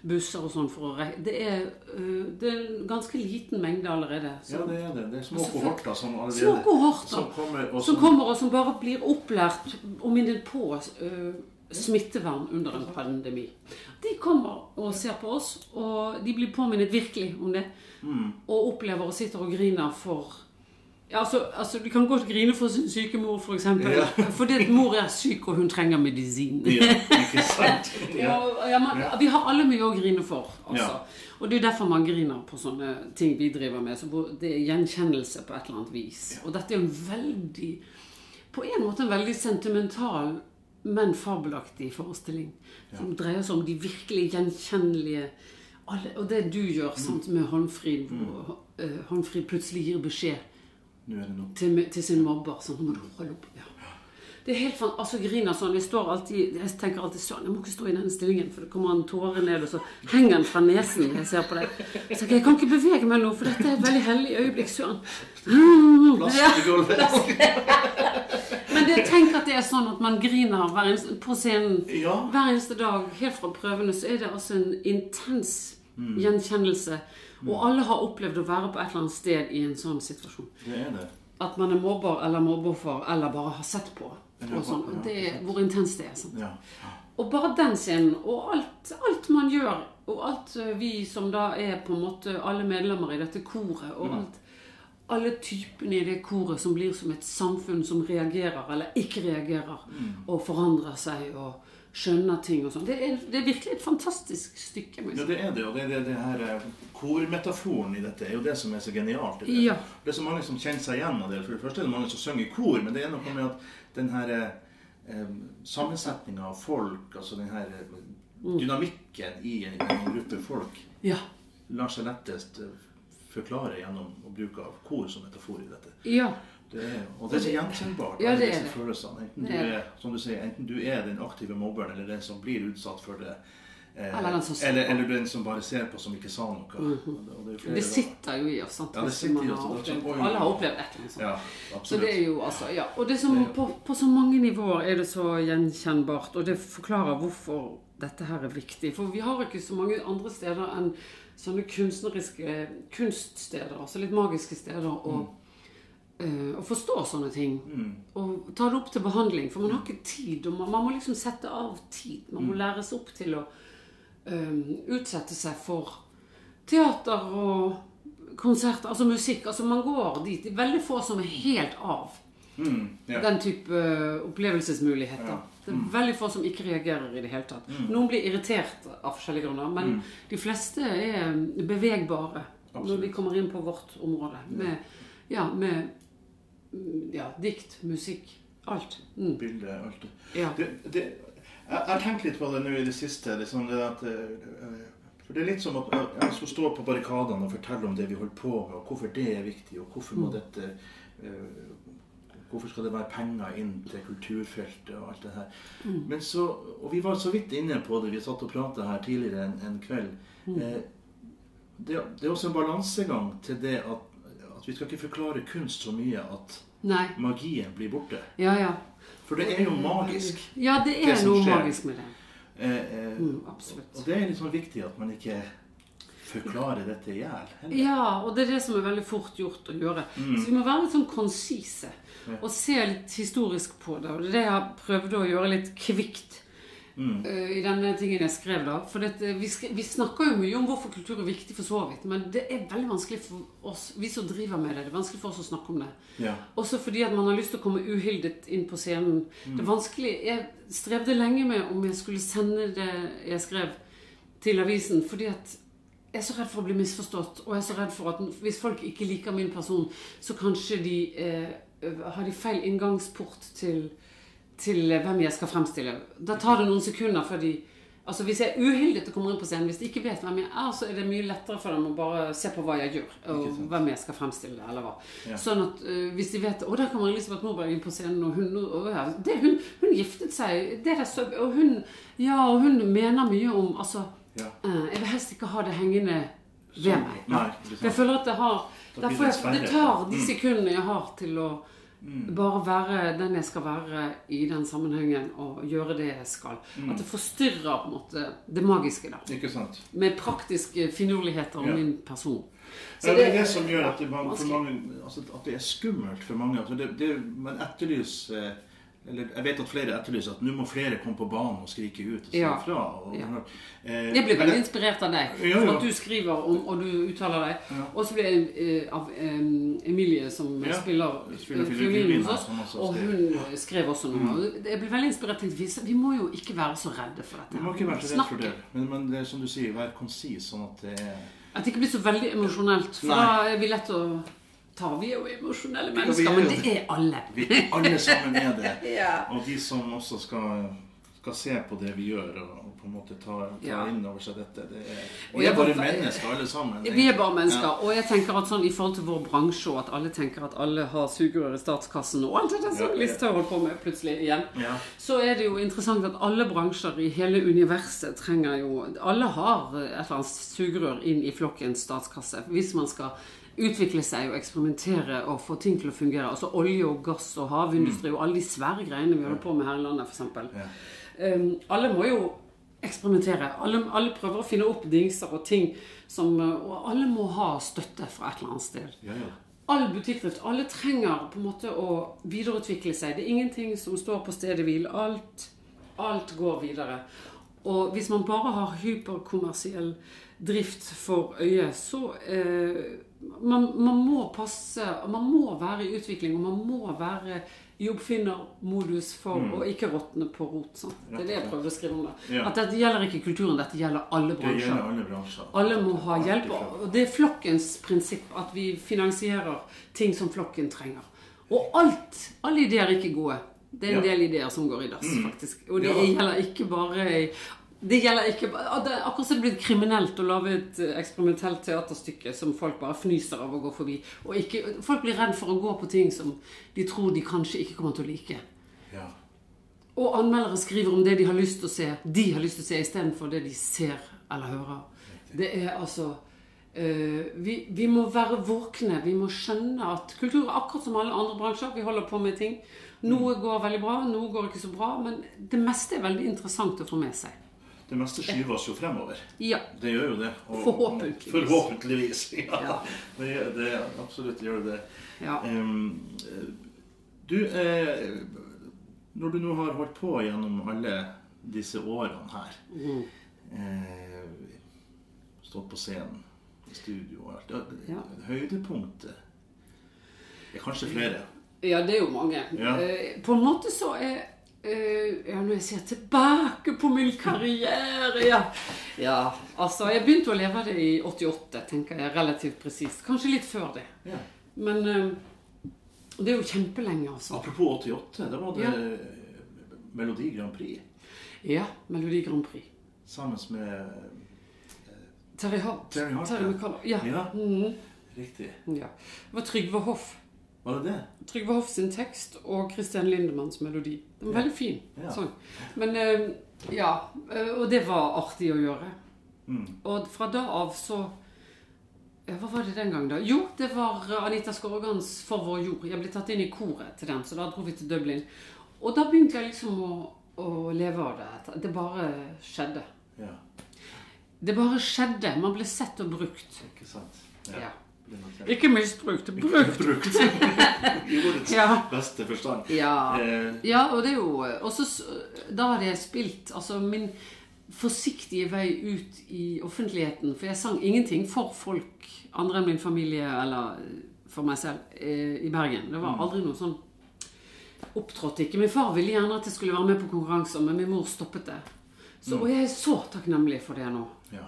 busser og sånn for å reise. Det øh, det er en ganske liten mengde allerede. Ja, det er det. Det er små Altså, kohorter som allerede Små kohorter som kommer, og som kommer og som bare blir opplært og minnet på uh, smittevern under en pandemi. De kommer og ser på oss, og de blir påminnet virkelig om det. Og opplever og sitter og griner for ja, altså, altså, Du kan godt grine for sin syke mor, f.eks. For Ja. Fordi mor er syk, og hun trenger medisin. Ja, ikke sant? Ja, ja, man, vi har alle mye å grine for. Altså. Ja. Og det er derfor man griner på sånne ting vi driver med. Så det er gjenkjennelse på et eller annet vis. Og dette er en veldig På en måte en veldig sentimental, men fabelaktig forestilling. Som dreier seg om de virkelig gjenkjennelige alle, Og det du gjør sant, med Håndfrid, hvor eh, Håndfrid plutselig gir beskjed til, til sin mobber. Sånn, nå må du holde opp. Ja. Det er helt fan, altså griner sånn, Jeg står alltid, jeg tenker alltid sånn, jeg må ikke stå i denne stillingen, for det kommer en tåre ned, og så henger den fra nesen jeg ser på deg. Så jeg, jeg kan ikke bevege meg nå, for dette er et veldig hellig øyeblikk. Søren. Mm, ja. Men det, tenk at det er sånn at man griner eneste, på scenen Ja. hver eneste dag. Helt fra prøvene så er det altså en intens Mm. gjenkjennelse. Og alle har opplevd å være på et eller annet sted i en sånn situasjon. Det er det. At man er mobber eller mobbeoffer, eller bare har sett på. Og sånn. det er hvor intenst det er. Sant? Ja. Og bare den scenen, og alt, alt man gjør, og alt eh, vi som da er på en måte alle medlemmer i dette koret, og alt, alle typene i det koret som blir som et samfunn som reagerer eller ikke reagerer, og forandrer seg og skjønner ting og sånn. Det, det er virkelig et fantastisk stykke. Ja, det er det. Og det, det, det her eh, kormetaforen i dette er jo det som er så genialt. Det. Ja. det er så mange som kjenner seg igjen av det. For det første er det mange som synger i kor, men det er noe med at den her eh, sammensetninga av folk, altså den her eh, Mm. dynamikken i en, en gruppe folk, Ja. lar seg lettest eh, forklare gjennom å bruke av kor som metafor i dette. ja. Det er, og det er så gjenkjennbart. Ja, alle det disse følelsene. Enten du er som du sier, enten du er den aktive mobberen eller den som blir utsatt for det. eh, Eller den som eller, eller den som bare ser på, som ikke sa noe. Og det, det, Det sitter jo i oss. Sant? Ja, det sitter i oss, har og da opplevd- må Alle har opplevd et eller annet sånt. Ja, Så det er jo altså, ja. Og det som, på, på så mange nivåer er det så gjenkjennbart, og det forklarer hvorfor dette her er viktig. For vi har ikke så mange andre steder enn sånne kunstneriske kunststeder, altså litt magiske steder, og eh, å forstå sånne ting. Og ta det opp til behandling, for man har ikke tid. Man, man må liksom sette av tid. Man må læres opp til å um, utsette seg for teater og konserter, altså musikk. Altså man går dit. Det er veldig få som er helt av Mm, yeah. den type opplevelsesmuligheter. Ja. Det er veldig få som ikke reagerer i det hele tatt. Noen blir irritert av forskjellige grunner, men de fleste er bevegbare. Når Absolutt. vi kommer inn på vårt område. Med, ja, med mm, ja, dikt, musikk, alt. Mm. Bilde, alt. Ja. det, det jeg har tenkt litt på det nå i det siste. Liksom det at, eh, for det er litt som at jeg- skulle skal stå på barrikadene og fortelle om det vi holder på med, og hvorfor det er viktig, og hvorfor Mm. må dette eh, Hvorfor skal det være penger inn til kulturfeltet og alt det her. Mm. Men så, og vi var så vidt inne på det, vi satt og prata her tidligere en, en kveld. Mm. Eh, det, det er også en balansegang til det at, at vi skal ikke forklare kunst så mye at Nei. magien blir borte. Ja, ja. For det er jo magisk. Ja, det er Det noe skjer. magisk med det. Eh, eh, Mm, absolutt. Og det er sånn viktig at man ikke forklarer dette i hjel. Ja, og det er det som er veldig fort gjort å gjøre. Så vi må være litt sånn konsise og se litt historisk på det. Og det er det jeg har prøvd å gjøre litt kvikt eh, i denne tingen jeg skrev da. For dette, vi, skri- vi snakker jo mye om hvorfor kultur er viktig for så vidt, men det er veldig vanskelig for oss, vi som driver med det, det er vanskelig for oss å snakke om det. Ja. Også fordi at man har lyst til å komme uhildet inn på scenen. Det er vanskelig. Jeg strevde lenge med om jeg skulle sende det jeg skrev til avisen, fordi at jeg er så redd for å bli misforstått, og jeg er så redd for at hvis folk ikke liker min person, så kanskje de eh, har de feil inngangsport til, til hvem jeg skal fremstille. Da tar det noen sekunder før de Altså Hvis jeg er uhildet og kommer inn på scenen, hvis de ikke vet hvem jeg er, så er det mye lettere for dem å bare se på hva jeg gjør, og hvem jeg skal fremstille, eller hva. Ja. Sånn at uh, hvis de vet Å, der kommer Elisabeth Moberg inn på scenen, og hun, og, ja, det, hun, hun giftet seg det er så, Og hun Ja, og hun mener mye om Altså, Ja. uh, jeg vil helst ikke ha det hengende ved Sånn, meg. nei, jeg føler at det har det jeg. Det tar de Mm. sekundene jeg har til å bare være den jeg skal være i den sammenhengen, og gjøre det jeg skal. Mm. At det forstyrrer på en måte det magiske, da. Ikke sant? Med praktiske finurligheter om Ja. min person. Så det er det som gjør at det, for mange, altså, at det er skummelt for mange. Altså, det, det, man etterlyser eh, eller Jeg vet at flere etterlyser at nå må flere komme på banen og skrike ut og si Ja. ifra. Og, Ja. eh, Jeg blir veldig inspirert av deg, Ja, for at du skriver om, og du uttaler deg. Ja. Og så blir jeg eh, av eh, Emilie, som Ja. spiller, Spiller eh, fiolin hos oss, og hun eh, skrev også noe. Og Jeg blir veldig inspirert. til Vi, vi må jo ikke være så redde for dette. Vi må ikke være så redde for det. Men, men det er som du sier, vær konsis, sånn at det er At det ikke blir så veldig emosjonelt, for Nei. da er vi lett å ta. Vi er jo emosjonelle mennesker, er men det er alle. Vi alle sammen er det. Ja. Og de som også skal, skal se på det vi gjør, og, og på en måte ta, ta Ja. inn over seg dette det er, Og Vi er bare mennesker, alle sammen. Vi er bare mennesker, Ja. og jeg tenker at sånn i forhold til vår bransje, og at alle tenker at alle har sugerør i statskassen, og alt det som Ja, har Listhaug holder på med plutselig igjen, så er det jo interessant at alle bransjer i hele universet trenger jo Alle har et eller annet sugerør inn i flokkens statskasse hvis man skal utvikle seg og eksperimentere og få ting til å fungere. Altså olje og gass og havindustri og alle de svære greiene vi holder på med her i landet, f.eks. Um, alle må jo eksperimentere. Alle, alle prøver å finne opp dingser og ting som Og alle må ha støtte fra et eller annet sted. Ja, ja. All butikkdrift. Alle trenger på en måte å videreutvikle seg. Det er ingenting som står på stedet hvil. Alt, alt går videre. Og hvis man bare har hyperkommersiell drift for øye, så eh, man, man må passe Man må være i utvikling, og man må være i oppfinnermodus for å ikke råtne på rot. Sant? Det er det jeg prøvde å skrive om. det. Ja. At dette gjelder ikke kulturen, dette gjelder alle bransjer. Det gjelder alle bransjer. Alle må ha hjelp. Og det er flokkens prinsipp at vi finansierer ting som flokken trenger. Og alt, alle ideer er ikke gode. Det er en Ja. del ideer som går i dass, faktisk. Og det Ja. gjelder ikke bare det gjelder ikke det er Akkurat som det er blitt kriminelt å lage et eh, eksperimentelt teaterstykke som folk bare fnyser av å gå forbi. Og ikke, folk blir redd for å gå på ting som de tror de kanskje ikke kommer til å like. Ja. Og anmeldere skriver om det de har lyst til å se, de har lyst til å se, istedenfor det de ser eller hører. Det er altså Uh, vi, vi må være våkne. Vi må skjønne at kultur er akkurat som alle andre bransjer. Vi holder på med ting. Noe går veldig bra, noe går ikke så bra. Men det meste er veldig interessant å få med seg. Det meste skyver oss jo fremover. Ja. Det gjør jo det. Og- Forhåpentligvis. Forhåpentligvis. Ja. Ja. Det, det absolutt gjør det. ja. Eh, du, eh, når du nå har holdt på gjennom alle disse årene her Mm. eh, Stått på scenen, i studio og alt. Ja. Høydepunktet er kanskje flere. Ja, det er jo mange. Ja. Eh, på en måte så er Ja, når jeg ser tilbake på min karriere ja. Ja, altså jeg begynte å leve det i 88, tenker jeg, relativt presist. Kanskje litt før det. Ja. Men eh, det er jo kjempelenge, altså. Apropos 88, da var det Melodi Grand Prix Ja, Melodi Grand Prix. sammen med Terry Hart. Terry Hart, Terry ja. Ja. Ja. Mhm. Riktig. ja. Det var Trygve Hoff. Var det det? Trygve Hoff sin tekst og Christian Lindemanns melodi. Den var Ja. veldig fin. Ja. Sånn. Men eh, ja, eh, og det var artig å gjøre. Mm. Og fra da av så ja, Hva var det den gang, da? Jo, det var Anita Skorgans 'For vår jord'. Jeg ble tatt inn i koret til den, så da dro vi til Dublin. Og da begynte jeg liksom å, å leve av det. Det bare skjedde. Ja, Det bare skjedde. Man ble sett og brukt. ikke sant? Ja. Notert. Ikke misbrukt, brukt. Brukt. I ordets Ja. beste forstand. Ja. Eh, Ja, og det er jo Og så s- Da hadde jeg spilt altså min forsiktige vei ut i offentligheten. For jeg sang ingenting for folk andre enn min familie eller for meg selv eh, i Bergen. Det var aldri noe sånn Opptrådte ikke. Min far ville gjerne at jeg skulle være med på konkurranser, men min mor stoppet det. Så, Og jeg er så takknemlig for det nå. ja.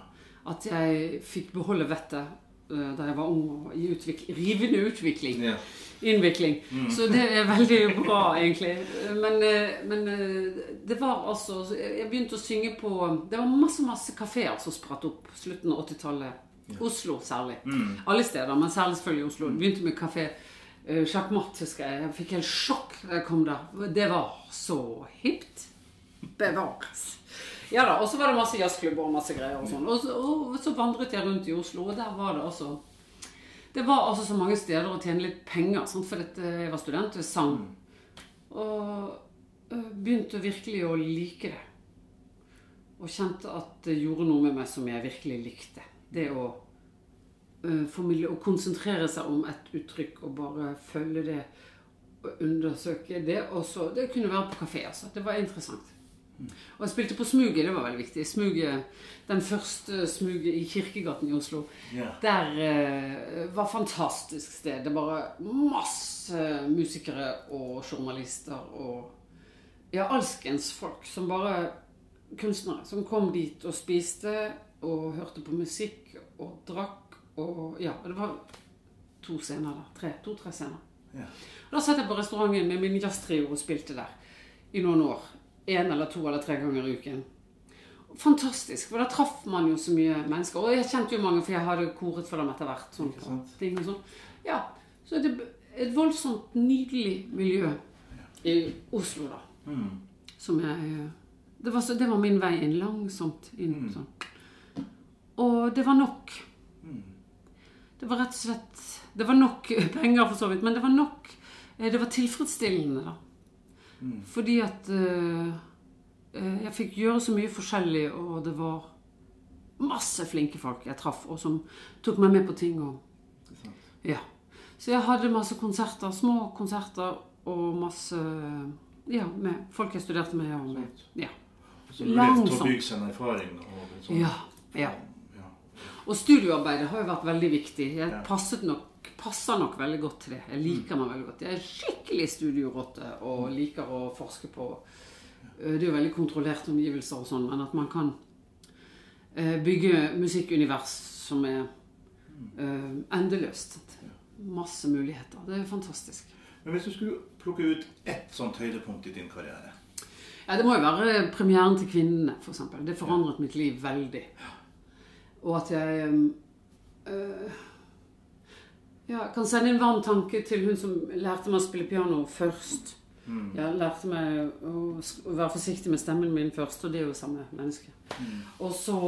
At jeg fikk beholde vettet eh, da jeg var ung i utvik rivende utvikling ja. innvikling. Så det er veldig bra, egentlig. Men, eh, men eh, det var altså Jeg begynte å synge på Det var masse masse kafeer som spratt opp slutten av 80-tallet. Oslo særlig. Alle steder, men særlig selvfølgelig Oslo. Begynte med kafé uh, Sjakkmatt, husker jeg. Jeg fikk helt sjokk da jeg kom der. Det var så hipt. Bevares. Ja da, Og så var det masse jazzklubber og masse greier. Og sånn. Og, og så vandret jeg rundt i Oslo, og der var det altså det var altså så mange steder å tjene litt penger, sant? for eh, jeg var student og sang. Og øh, begynte virkelig å like det. Og kjente at det gjorde noe med meg som jeg virkelig likte. Det å øh, formidle og konsentrere seg om et uttrykk og bare følge det og undersøke det. Også, det kunne være på kafé, altså. Det var interessant. Og jeg spilte på Smuget, det var veldig viktig. Smuget, Den første Smuget i Kirkegaten i Oslo. Ja. Der uh, var fantastisk sted. Det var masse musikere og journalister og ja, alskens folk som bare kunstnere som kom dit og spiste og hørte på musikk og drakk og ja, det var to scener der. Tre, To-tre scener. Ja. Da satt jeg på restauranten med min jazztrio og spilte der i noen år. En eller to eller tre ganger i uken. Fantastisk, for da traff man jo så mye mennesker. Og jeg kjente jo mange, for jeg hadde koret for dem etter hvert. Sånn, ting og sånn. Ja, så det er et voldsomt nydelig miljø i Oslo, da. Mm. Som jeg det var, så, det var min vei inn, langsomt inn. Sånn. Og det var nok. Mm. Det var rett og slett Det var nok penger, for så vidt, men det var nok eh, Det var tilfredsstillende, da. Mm. Fordi at eh, jeg fikk gjøre så mye forskjellig, og det var masse flinke folk jeg traff, og som tok meg med på ting. Og, ja. Så jeg hadde masse konserter, små konserter, og masse Ja, med folk jeg studerte med. Og med ja. Så mulighet til å bygge seg en erfaring. Og sånn. Ja, ja. Og studioarbeidet har jo vært veldig viktig. Jeg passet nok, passer nok veldig godt til det. Jeg liker meg veldig godt. Jeg er skikkelig studiorotte og liker å forske på eh, Det er jo veldig kontrollerte omgivelser og sånn, men at man kan eh, bygge musikkunivers som er eh, endeløst. Masse muligheter. Det er fantastisk. Men hvis du skulle plukke ut ett sånt høydepunkt i din karriere Ja, Det må jo være premieren til Kvinnene, f.eks. Det forandret mitt liv veldig. Og at jeg øh, ja, jeg kan sende en varm tanke til hun som lærte meg å spille piano først. Jeg lærte meg å, være forsiktig med stemmen min først, og det er jo samme menneske. Og så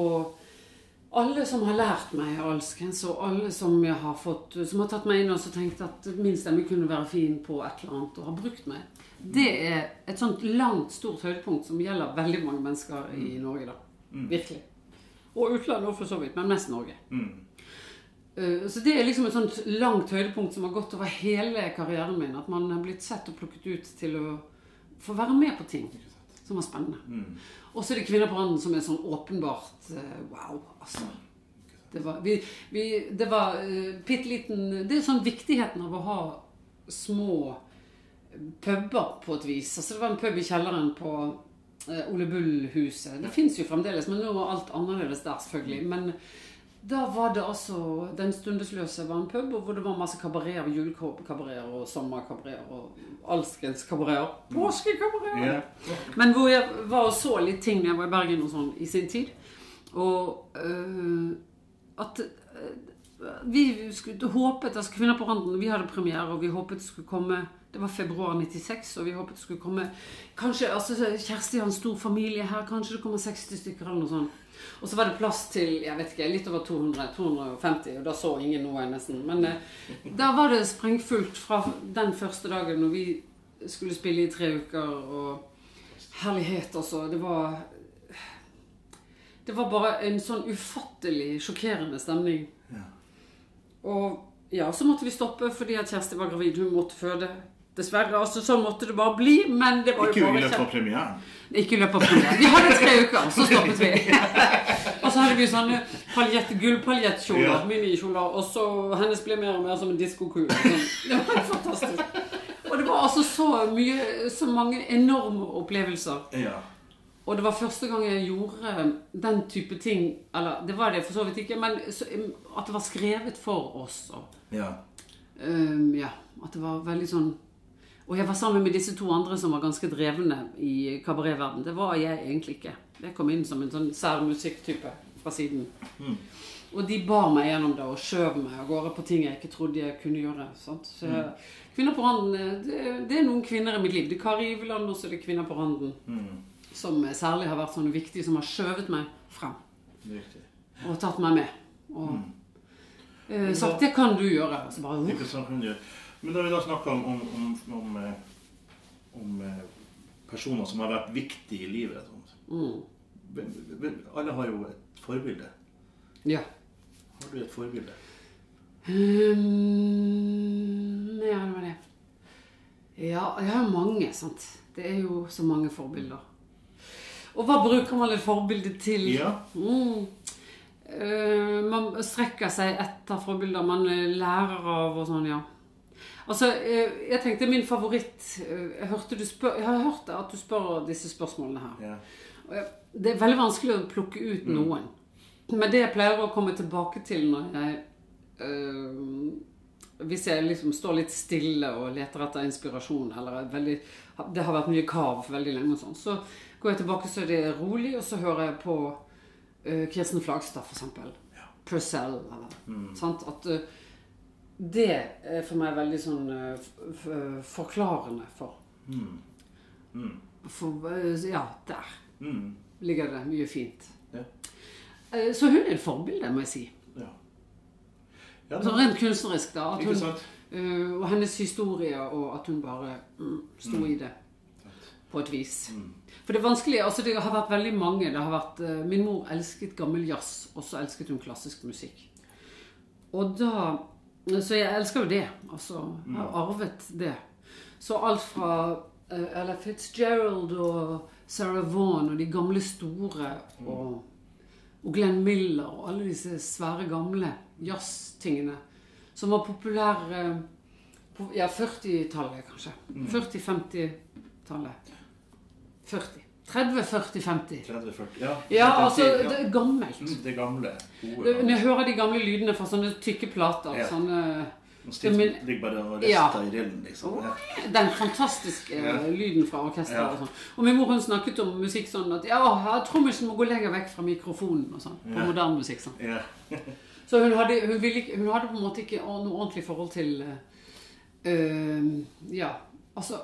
alle som har lært meg alskens, og alle som, har fått, som har tatt meg inn og så tenkt at min stemme kunne være fin på et eller annet, og har brukt meg. Det er et sånt langt, stort høydepunkt som gjelder veldig mange mennesker i Norge. da. Virkelig. Og utlandet òg, for så vidt, men mest Norge. Eh, Så det er liksom et sånt langt høydepunkt som har gått over hele karrieren min. At man har blitt sett og plukket ut til å få være med på ting som var spennende. Og så er det Kvinner på randen som er sånn åpenbart eh, wow, altså. Det var, vi, vi, det var uh, bitte liten Det er sånn viktigheten av å ha små puber på et vis. Altså Det var en pub i kjelleren på eh, Ole Bull-huset. Det fins jo fremdeles, men nå er alt annerledes der, selvfølgelig. Men da var det altså Den stundesløse var en pub hvor det var masse kabareter, julekabareter og sommerkabareter og alskens kabareter. Påskekabareter! Yeah. Men hvor jeg var og så litt ting da jeg var i Bergen og sånn i sin tid. Og øh, at øh, vi skulle, håpet altså Kvinner på randen, vi hadde premiere, og vi håpet det skulle komme Det var februar 96, og vi håpet det skulle komme Kanskje altså Kjersti har en stor familie her, kanskje det kommer 60 stykker eller noe sånt. Og så var det plass til jeg vet ikke, litt over 200, 250, og da så ingen noe nesten. Men eh, da var det sprengfullt fra den første dagen når vi skulle spille i tre uker, og herlighet, altså. Det var Det var bare en sånn ufattelig sjokkerende stemning. Ja. Og ja, så måtte vi stoppe fordi at Kjersti var gravid. Hun måtte føde. Dessverre. altså Sånn måtte det bare bli. Men det var Ikke jo i løpet av premieren. ikke i løpet av premieren. Vi hadde tre uker, så stoppet vi. og så hadde vi sånne paljett, gullpaljettkjoler, Ja. minikjoler, og så hennes ble mer og mer som en diskokule. Det var fantastisk. Og det var altså så mye, så mange enorme opplevelser. Ja. Og det var første gang jeg gjorde den type ting, eller det var det for så vidt ikke, men at det var skrevet for oss. Og, ja. Um, ja, at det var veldig sånn Og jeg var sammen med disse to andre som var ganske drevne i kabaretverden. Det var jeg egentlig ikke. Jeg kom inn som en sånn sær musikktype fra siden. Og de bar meg gjennom det og skjøv meg av gårde på ting jeg ikke trodde jeg kunne gjøre. Sant? Så, mm. Kvinner på randen, eh, det, det er noen kvinner i mitt liv. Det er Kari Iveland, og så er det Kvinner på randen. Som særlig har vært sånn viktig, som har skjøvet meg frem Riktig. og tatt meg med. Og eh, sagt 'det kan du gjøre'. Og så bare gjør. Men da vi da snakker om, om, om, om, eh, om eh, personer som har vært viktige i livet mm, Alle har jo et forbilde. Ja. Har du et forbilde? Um, ja, det var det. Ja, jeg har mange, sant. Det er jo så mange forbilder. Og hva bruker man et forbilde til? Ja. Mm. Uh, man strekker seg etter forbilder man lærer av og sånn, ja. Altså, eh, jeg tenkte min favoritt eh, jeg, hørte du spør, jeg har hørt at du spør disse spørsmålene her. ja. Det er veldig vanskelig å plukke ut noen. Men det jeg pleier å komme tilbake til når jeg øh, Hvis jeg liksom står litt stille og leter etter inspirasjon, eller er veldig, det har vært mye kav veldig lenge, og sånn, så går jeg tilbake så det er rolig, og så hører jeg på øh, Kirsten Flagstad, for eksempel. Purcell, eller sant? At øh, det er for meg veldig sånn f- forklarende for, for øh, Ja, der Mm. ligger det mye fint. Ja. Eh, Så hun er et forbilde, må jeg si. ja. ja Så rent kunstnerisk, da. At hun, eh, og hennes historie, og at hun bare mm, sto i det. På et vis. Mm. For det er vanskelig altså Det har vært veldig mange. Det har vært, eh, min mor elsket gammel jazz, og så elsket hun klassisk musikk. Og da Så jeg elsker jo det. Altså, jeg har arvet det. Så alt fra eh, Ella Fitzgerald og Sarah Vaughan og de gamle store og, og Glenn Miller og alle disse svære gamle jazztingene som var populære på ja, 40-tallet, kanskje. 40-50-tallet. 40. 30, 40, 50. 30-40 Ja, Ja, det- altså, det er gammelt. Mm, Det gamle. Gode. Når jeg hører de gamle lydene fra sånne tykke plater, Ja. sånne min- ligger bare og Ja. rister i rillen, liksom. Ja. Den fantastiske Ja. lyden fra orkesteret Ja. og sånn. Og min mor hun snakket om musikk sånn at ja, ja, trommisen må gå lenger vekk fra mikrofonen og sånn. På Ja. moderne musikk. sånn. Ja. Så hun hadde, hun, ville hun hadde på en måte ikke noe ordentlig forhold til eh, eh, Ja, altså,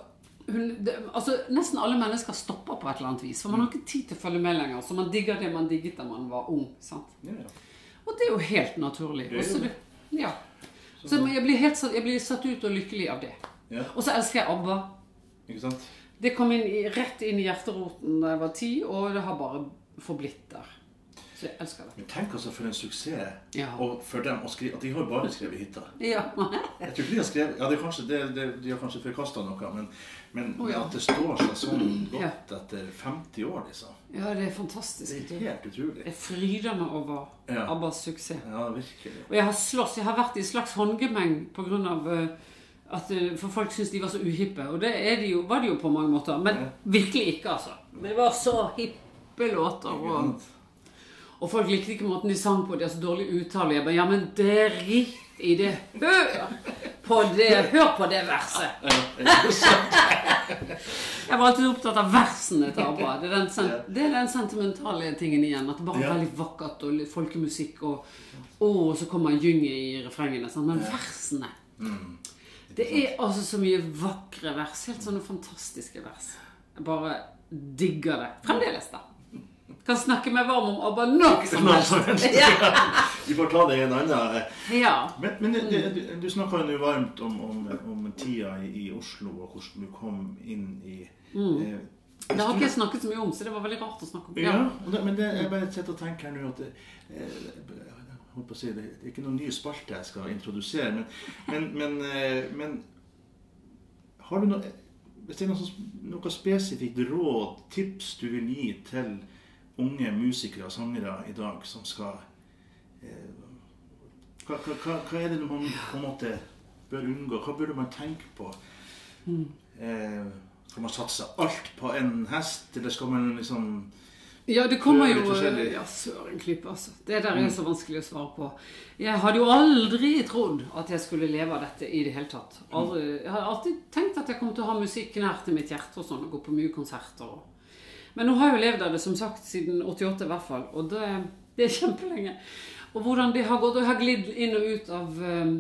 hun, det, altså Nesten alle mennesker stopper på et eller annet vis. For man har ikke tid til å følge med lenger. Så man digger det man digget da man var ung. sant? Ja, ja. Og det er jo helt naturlig. Det er så det- ja. Så jeg blir, helt, jeg blir satt ut og lykkelig av det. Og så elsker jeg ABBA. Det kom inn rett inn i hjerteroten da jeg var ti, og det har bare forblitt der. Så jeg elsker det. Men tenk altså for en suksess Ja. og for dem å skrive At de har jo bare skrevet hytta. Ja. Jeg tror ikke de har skrevet Ja, det kanskje, det, det, de har kanskje forkasta noe, men, men oh, ja. at det står seg sånn godt etter 50 år, liksom. ja, det er fantastisk. Det er helt utrolig. Jeg fryder meg over Ja. ABBAs suksess. Ja, virkelig. Og jeg har slåss, jeg har vært i en slags håndgemeng på grunn av eh, At, eh, for folk syntes de var så uhippe, og det de jo, var de jo på mange måter. Men virkelig ikke, altså. Det var så hippe låter. Og, og folk likte ikke måten de sang på. De har så dårlig uttale. Jeg bare, ja, men drit i det. Hør på det, hør på det verset. Jeg var alltid opptatt av versene til ABBA. Det er den, sen det er den sentimentale tingen igjen. At det bare er veldig vakkert og folkemusikk, og, og så kommer gynget i refrengene. Sant? Men versene Det er altså så mye vakre vers. Helt sånne fantastiske vers. Jeg bare digger det. Fremdeles, da. Kan snakke meg varm om ABBA når som helst. helst. Vi får ta det i en annen Ja. Men, men det, det, du, du snakka jo varmt om, om, om tida i, i Oslo, og hvordan du kom inn i eh, Det har ikke jeg snakket så mye om, så det var veldig rart å snakke om. Ja, ja det, men det, jeg bare sitter og tenker her nå at eh, holdt på å si, det, er ikke noen ny spalte jeg skal introdusere, men, men, men, eh, men har du noe hvis det er noe, noe spesifikt råd, tips du vil gi til unge musikere og sangere i dag som skal eh, hva, hva, hva, er det man på en måte bør unngå? Hva burde man tenke på? Eh, skal man satse alt på en hest, eller skal man liksom Ja, det kommer jo. Ja, søren klype, altså. Det der er så vanskelig å svare på. Jeg hadde jo aldri trodd at jeg skulle leve av dette i det hele tatt. Aldri, jeg har alltid tenkt at jeg kom til å ha musikk nær til mitt hjerte og sånn, og gå på mye konserter. Og... Men nå har jeg jo levd av det, som sagt, siden 88 i hvert fall. Og det, det er kjempelenge. Og hvordan det har gått. Og jeg har glidd inn og ut av eh,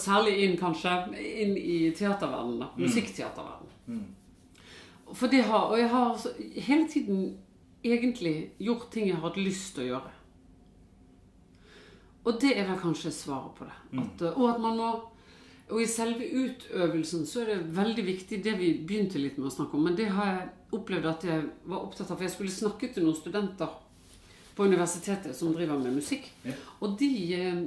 Særlig inn, kanskje, inn i teaterverdenen. da. Musikkteaterverdenen. For det har, og jeg har altså hele tiden egentlig gjort ting jeg har hatt lyst til å gjøre. Og det er vel kanskje svaret på det. At, eh, og at man må Og i selve utøvelsen så er det veldig viktig det vi begynte litt med å snakke om. Men det har jeg opplevd at jeg var opptatt av. For jeg skulle snakke til noen studenter på universitetet som driver med musikk. Ja. Og de eh,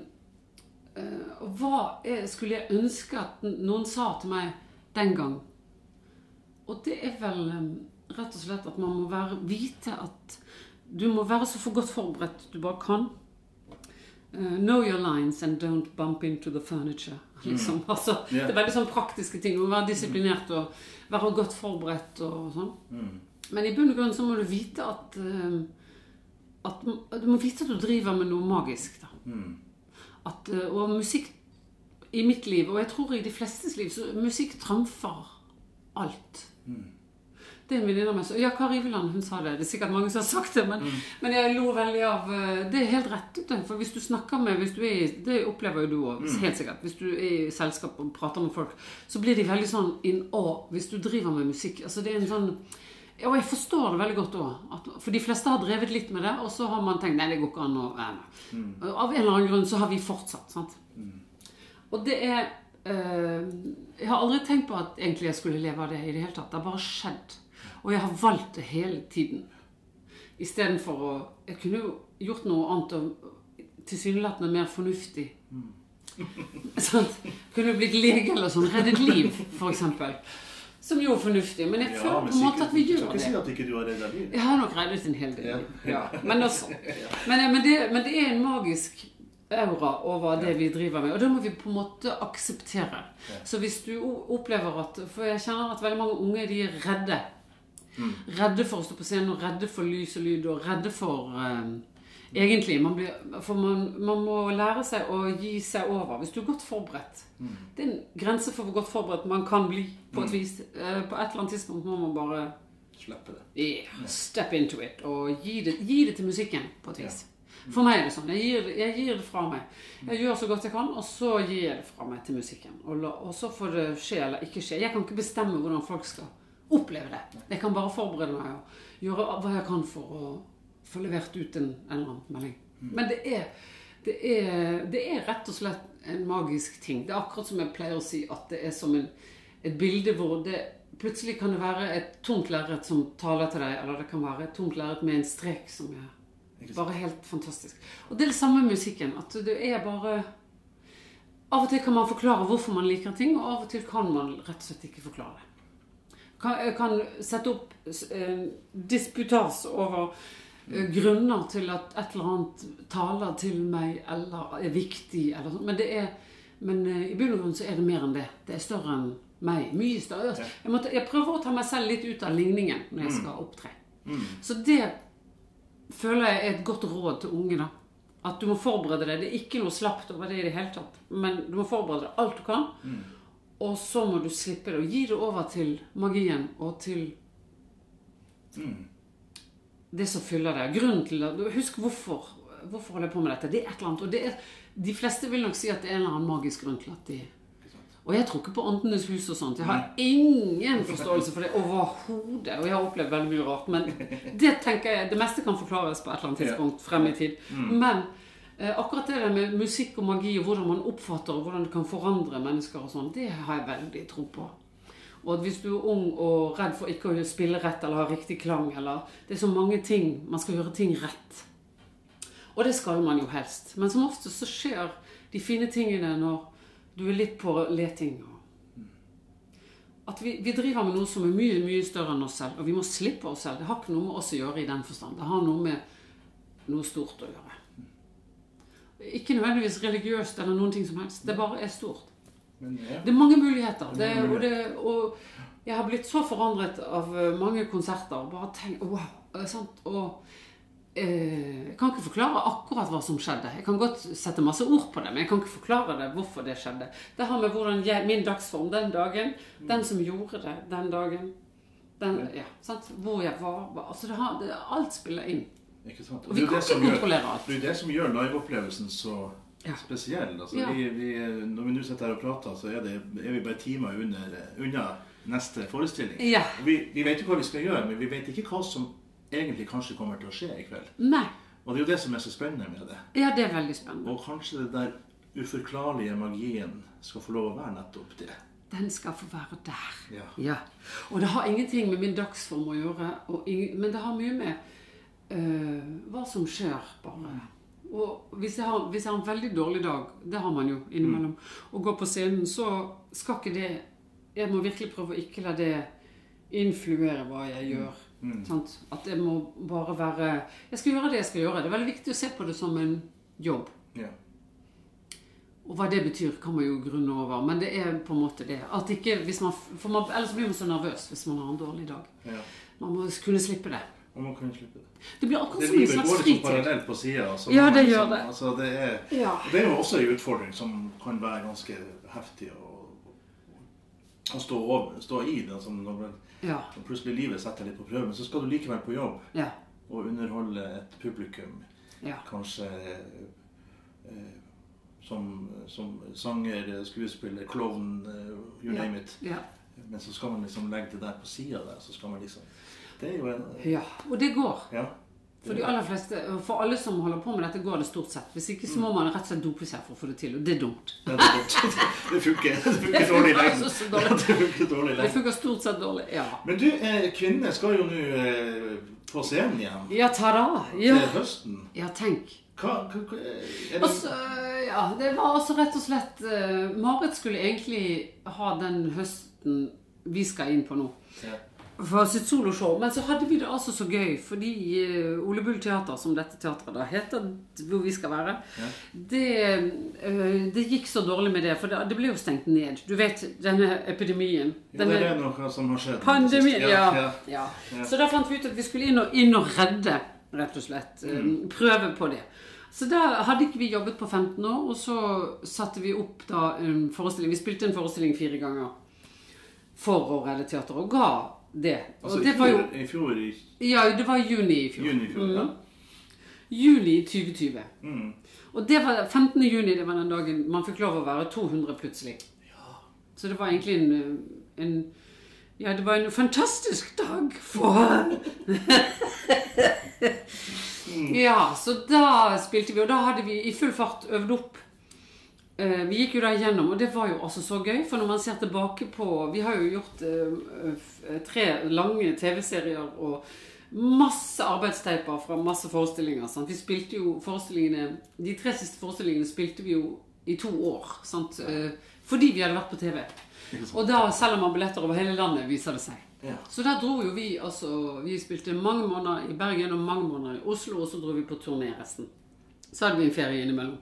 eh, Hva er, skulle jeg ønske at noen sa til meg den gang? Og det er vel eh, rett og slett at man må være, vite at du må være så for godt forberedt du bare kan. Eh, know your lines and don't bump into the furniture. Liksom. Altså, yeah. Det er veldig sånn praktiske ting. Du må være disiplinert og være godt forberedt og sånn. Men i bunn og grunn så må du vite at, uh, at Du må vite at du driver med noe magisk. da. At, uh, og musikk i mitt liv, og jeg tror i de flestes liv, så musikk trumfer alt. Det er en venninne av meg som Ja, Kari Iveland, hun sa det. Det er sikkert mange som har sagt det, men, men jeg lo veldig av eh, Det er helt rett. For hvis du snakker med hvis du er, Det opplever jo du òg, helt sikkert. Hvis du er i selskap og prater med folk, så blir de veldig sånn in awe hvis du driver med musikk. Altså det er en sånn og jeg forstår det veldig godt òg. For de fleste har drevet litt med det, og så har man tenkt nei, det går ikke an å med. Av en eller annen grunn så har vi fortsatt. sant? Og det er eh, Jeg har aldri tenkt på at egentlig jeg skulle leve av det i det hele tatt. Det har bare skjedd. Og jeg har valgt det hele tiden. Istedenfor å Jeg kunne jo gjort noe annet og tilsynelatende mer fornuftig. Sånn. Kunne blitt lege eller sånn. Reddet liv, f.eks. Som jo er fornuftig. Men jeg føler på en måte at vi Skal gjør ikke det. si at ikke du har redda liv. Jeg har nok reddet en hel del. Ja. Ja. Men, også, men, men, det, men det er en magisk aura over det vi driver med, og det må vi på en måte akseptere. Så hvis du opplever at For jeg kjenner at veldig mange unge de er redde. Redde for å stå på scenen, og redde for lys og lyd, og redde for eh, Egentlig. Man blir, for man, man må lære seg å gi seg over. Hvis du er godt forberedt. Det er en grense for hvor godt forberedt man kan bli på et vis. Uh, På et eller annet tidspunkt må man bare Slippe det. Yeah, step into it og gi det, gi det til musikken på et vis. For meg er det sånn. Jeg gir, jeg gir det fra meg. Jeg gjør så godt jeg kan, og så gir jeg det fra meg til musikken. Og, la, og så får det skje eller ikke skje. Jeg kan ikke bestemme hvordan folk skal oppleve det. Jeg kan bare forberede meg og gjøre hva jeg kan for å få levert ut en, en eller annen melding. Men det er, det, er, det er rett og slett en magisk ting. Det er akkurat som jeg pleier å si, at det er som en, et bilde hvor det plutselig kan det være et tomt lerret som taler til deg, eller det kan være et tomt lerret med en strek som er bare helt fantastisk. Og det er det samme med musikken. At det er bare Av og til kan man forklare hvorfor man liker ting, og av og til kan man rett og slett ikke forklare det. Kan, jeg kan sette opp eh, disputas over eh, grunner til at et eller annet taler til meg eller er viktig, eller sånn. Men det er, Men eh, i bunn og grunn så er det mer enn det. Det er større enn meg. Mye større. Jeg, måtte, jeg prøver å ta meg selv litt ut av ligningen når jeg skal opptre. Så det føler jeg er et godt råd til unge, da. At du må forberede deg. Det er ikke noe slapt over det i det hele tatt. Men du må forberede deg alt du kan. Og så må du slippe det. Og gi det over til magien og til det som fyller deg. Grunnen til det Husk hvorfor. Hvorfor holder jeg på med dette? Det er et eller annet. Og det er, de fleste vil nok si at det er en eller annen magisk grunn til at de Og jeg tror ikke på Åndenes hus og sånt. Jeg har ingen forståelse for det overhodet. Og jeg har opplevd veldig mye rart. Men det tenker jeg, det meste kan forklares på et eller annet tidspunkt frem i tid. Men eh, akkurat det der med musikk og magi og hvordan man oppfatter og hvordan det kan forandre mennesker og sånn, det har jeg veldig tro på. Og at hvis du er ung og redd for ikke å spille rett eller ha riktig klang eller Det er så mange ting Man skal gjøre ting rett. Og det skal man jo helst. Men som oftest så skjer de fine tingene når du er litt på leting. At vi, vi driver med noe som er mye, mye større enn oss selv. Og vi må slippe oss selv. Det har ikke noe med oss å gjøre i den forstand. Det har noe med noe stort å gjøre. Ikke nødvendigvis religiøst eller noen ting som helst. Det bare er stort. Men ja. Det er mange muligheter. Det, og, det, og jeg har blitt så forandret av eh, mange konserter. Bare tenk, wow, sant? Og eh, jeg kan ikke forklare akkurat hva som skjedde. Jeg kan godt sette masse ord på det, men jeg kan ikke forklare det hvorfor det skjedde. Det har med hvordan jeg, min dagsform den dagen, den som gjorde det den dagen, den, ja, sant? hvor jeg var, var altså det har, det, Alt spiller inn. Ikke sant? Og vi er kan det som ikke kontrollere alt. Det er jo det som gjør liveopplevelsen så Ja. spesiell. Altså, Ja. vi, vi, når vi nå sitter her og prater, så er, det, er vi bare timer under, unna neste forestilling. Ja. Vi, vi vet jo hva vi skal gjøre, men vi vet ikke hva som egentlig kanskje kommer til å skje i kveld. Nei. Og det er jo det som er så spennende med det. Ja, det er veldig spennende. Og kanskje det der uforklarlige magien skal få lov å være nettopp det. Den skal få være der. Ja. Og det har ingenting med min dagsform å gjøre, og men det har mye med øh, hva som skjer, bare. Og hvis jeg, har, hvis jeg har en veldig dårlig dag, det har man jo innimellom, og går på scenen, så skal ikke det Jeg må virkelig prøve å ikke la det influere hva jeg gjør. Sant? At jeg må bare være Jeg skal gjøre det jeg skal gjøre. Det er veldig viktig å se på det som en jobb. Yeah. Og hva det betyr, kan man jo grunne over. Men det er på en måte det. At ikke, hvis man, for man, ellers blir man så nervøs hvis man har en dårlig dag. Yeah. Man må kunne slippe det. Og man kan slippe det. Det blir akkurat som en slags går liksom parallelt på sida. Altså, Ja, det liksom, gjør det. Altså, det, er, Ja. det er jo også en utfordring som kan være ganske heftig å, å stå, over, stå i. Det, altså, når, Ja. når plutselig livet setter litt på prøve, men så skal du likevel på jobb Ja. og underholde et publikum. ja. Kanskje eh, som, som sanger, skuespiller, klovn, eh, you Ja. name it. Ja. Men så skal man liksom legge det der på sida der. så skal man liksom, Det er jo en ja. Og det går. Ja. For de aller fleste, for alle som holder på med dette, går det stort sett. Hvis ikke så må man rett og slett dope seg for å få det til, og det er dumt. Ja, det, er godt. det funker, det funker dårlig i lengden. Det Det funker stort sett dårlig. Ja. Men du, kvinnene kvinner skal jo nå eh, på scenen igjen Ja, ta-da! Ja. til høsten. ja, tenk. Hva, hva, hva det, Også, ja, det var altså rett og slett eh, Marit skulle egentlig ha den høsten vi skal inn på nå. ja. For sitt soloshow. Men så hadde vi det altså så gøy, fordi eh, Ole Bull Teater, som dette teatret da heter, hvor vi skal være, det, eh, det gikk så dårlig med det, for det, ble jo stengt ned. Du vet, denne epidemien. ja, det er noe som har skjedd. Pandemien, ja, ja. ja. Ja. Så da fant vi ut at vi skulle inn og, inn og redde, rett og slett. eh, Mm. Prøve på det. Så da hadde ikke vi jobbet på 15 år, og så satte vi opp da en forestilling. Vi spilte en forestilling fire ganger for å redde teater, og ga det. Altså, og i det var jo fjor, i fjor i Ja, det var juni i fjor. juni i fjor, ja. Juli 2020. Mm. Og det var 15. juni, det var den dagen man fikk lov å være 200 plutselig. Ja. Så det var egentlig en, en Ja, det var en fantastisk dag for Ja, så da spilte vi, og da hadde vi i full fart øvd opp. Eh, Vi gikk jo da igjennom, og det var jo altså så gøy. For når man ser tilbake på Vi har jo gjort eh, tre lange TV-serier og masse arbeidsteiper fra masse forestillinger. Sant? Vi spilte jo forestillingene De tre siste forestillingene spilte vi jo i to år. Sant? Eh, Fordi vi hadde vært på TV. Og da selger man billetter over hele landet, viser det seg. Ja. Så der dro jo vi altså Vi spilte mange måneder i Bergen og mange måneder i Oslo, og så dro vi på turné resten. Så hadde vi en ferie innimellom.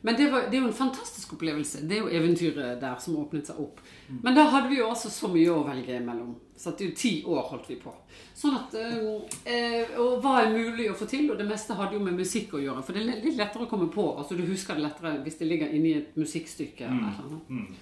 Men det, var, det er jo en fantastisk opplevelse. Det er jo eventyret der som åpnet seg opp. Men da hadde vi jo altså så mye å velge imellom. Så at det er jo ti år holdt vi på. Sånn at, øh, Og hva er mulig å få til? Og det meste hadde jo med musikk å gjøre. For det er litt lettere å komme på. Altså Du husker det lettere hvis det ligger inni et musikkstykke. eller noe. annet.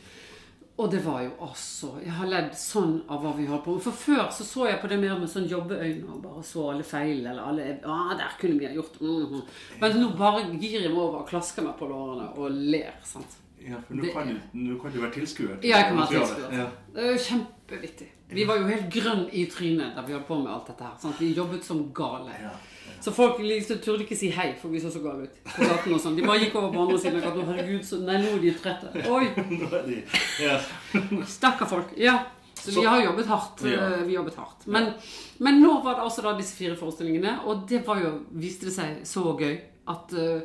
Og det var jo altså Jeg har ledd sånn av hva vi holdt på med. For før så så jeg på det mer med sånn jobbeøyne og bare så alle feil eller alle ah, der kunne vi ha gjort mhm. Men nå bare gir jeg meg over og klasker meg på lårene og ler. sant? Ja, for nå kan, du, kan du være tilskuer. til Ja, jeg kan være tilskuer. Ja. Det er jo kjempevittig. Vi var jo helt grønn i trynet da vi holdt på med alt dette her. Sant? Vi jobbet som gale. Ja, Så folk liksom turde ikke si hei, for vi så så gale ut på gaten og sånn. De bare gikk over på andre siden av gaten. Herregud, så Nei, nå er de trette. Oi! Ja. Stakkar folk. Ja. Så, Så- vi har jobbet hardt. Ja. eh, Vi jobbet hardt. Men, men nå var det altså da disse fire forestillingene, og det var jo, viste det seg så gøy at uh,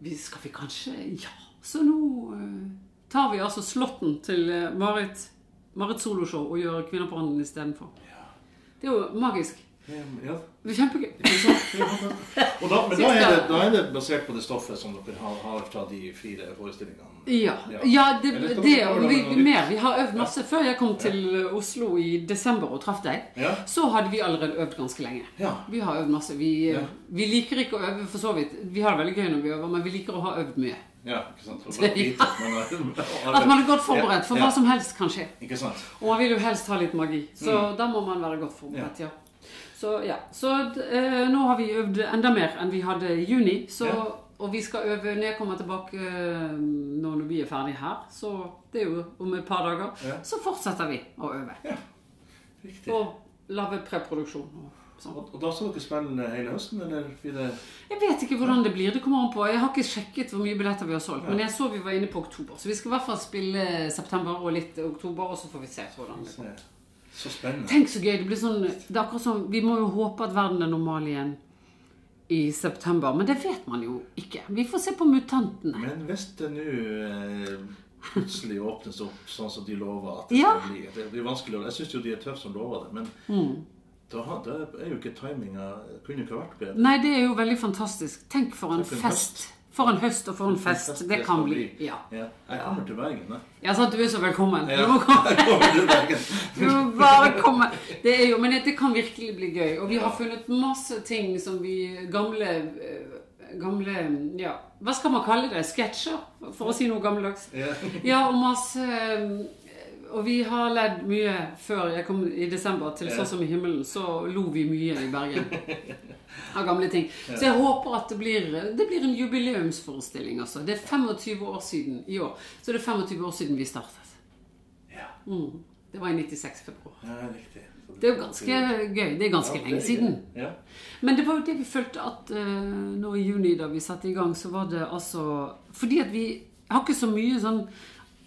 vi skal vi kanskje Ja. Så nå eh, tar vi altså slåtten til eh, Marit, Marit soloshow og gjør Kvinner på hånden istedenfor. Det er jo magisk. ja. Kjempegøy. Og da, men da er, det, da er det basert på det stoffet som dere har, har fra de fire forestillingene? Ja, Ja. ja det, det vi og vi, mer. Vi har øvd masse. Før jeg kom til Oslo i desember og traff deg, Ja. så hadde vi allerede øvd ganske lenge. Ja. Vi har øvd masse. Vi, Ja. vi liker ikke å øve for så vidt. Vi har det veldig gøy når vi øver, men vi liker å ha øvd mye. Ja, ikke sant? Og bare at man er godt forberedt, for Ja, hva som helst kan skje. Og man vil jo helst ha litt magi, så Mm. da må man være godt forberedt, ja. Så ja, så eh, nå har vi øvd enda mer enn vi hadde i juni, så, Ja. og vi skal øve når jeg kommer tilbake eh, når vi er ferdig her, så det er jo om et par dager, Ja. så fortsetter vi å øve. Riktig. Og lage preproduksjon og sånn. Og, da skal dere spille hele høsten, eller blir det Jeg vet ikke hvordan det blir. Det kommer an på. Jeg har ikke sjekket hvor mye billetter vi har solgt. Men jeg så vi var inne på oktober. Så vi skal i hvert fall spille september og litt oktober, og så får vi se hvordan det går. Så spennende. Tenk så gøy. Det blir sånn Det er akkurat som Vi må jo håpe at verden er normal igjen i september. Men det vet man jo ikke. Vi får se på mutantene. Men hvis det nå eh, plutselig åpnes opp sånn som de lover at det Ja. skal bli Det blir vanskelig å Jeg syns jo de er tøffe som lover det, men Mm. Da, hadde er jo ikke timinga Kunne ikke vært bedre. Nei, det er jo veldig fantastisk. Tenk for en Tenk en fest. For en høst og for en fest det kan bli. bli. Ja. Ja. Jeg kommer til Bergen, jeg. Ja, sant. Du er så velkommen. Ja. Du må komme. Jeg kommer til Bergen. Du må bare komme. Det er jo, men det kan virkelig bli gøy. Og vi har funnet masse ting som vi Gamle eh, Gamle Ja, hva skal man kalle det? Sketsjer? For å si noe gammeldags. Ja. Ja, og masse eh, Og vi har ledd mye før jeg kom i desember til Sånn som i himmelen. Så lo vi mye i Bergen av gamle ting. Så jeg håper at det blir, det blir en jubileumsforestilling. Altså. Det er 25 år siden i år. Så det er 25 år siden vi startet. Ja. Mm. Det var i 96 februar. ja, riktig. Det er jo ganske gøy. Det er ganske Ja, lenge siden. Ja. Men det var jo det vi følte at uh, nå i juni, da vi satte i gang, så var det altså Fordi at vi har ikke så mye sånn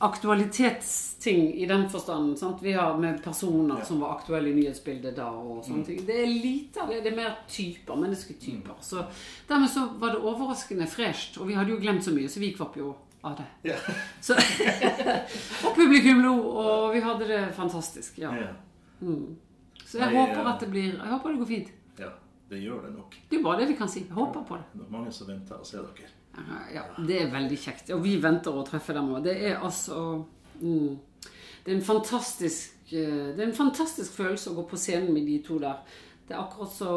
aktualitetsting i den forstand. Sant? Vi har med personer Ja. som var aktuelle i nyhetsbildet da, og sånne ting. Det er lite av det. Det er mer typer, mennesketyper. Så dermed så var det overraskende fresht. Og vi hadde jo glemt så mye, så vi kvapp jo av det. Ja. Så, og publikum lo, og vi hadde det fantastisk. Ja. Ja. Så jeg Nei, håper at det blir Jeg håper det går fint. ja, det gjør det nok. Det er bare det vi kan si. Jeg håper på det. Det er mange som venter og ser dere. Ja, det er veldig kjekt. Og vi venter å treffe dem òg. Det er altså mm, Det er en fantastisk eh, Det er en fantastisk følelse å gå på scenen med de to der. Det er akkurat så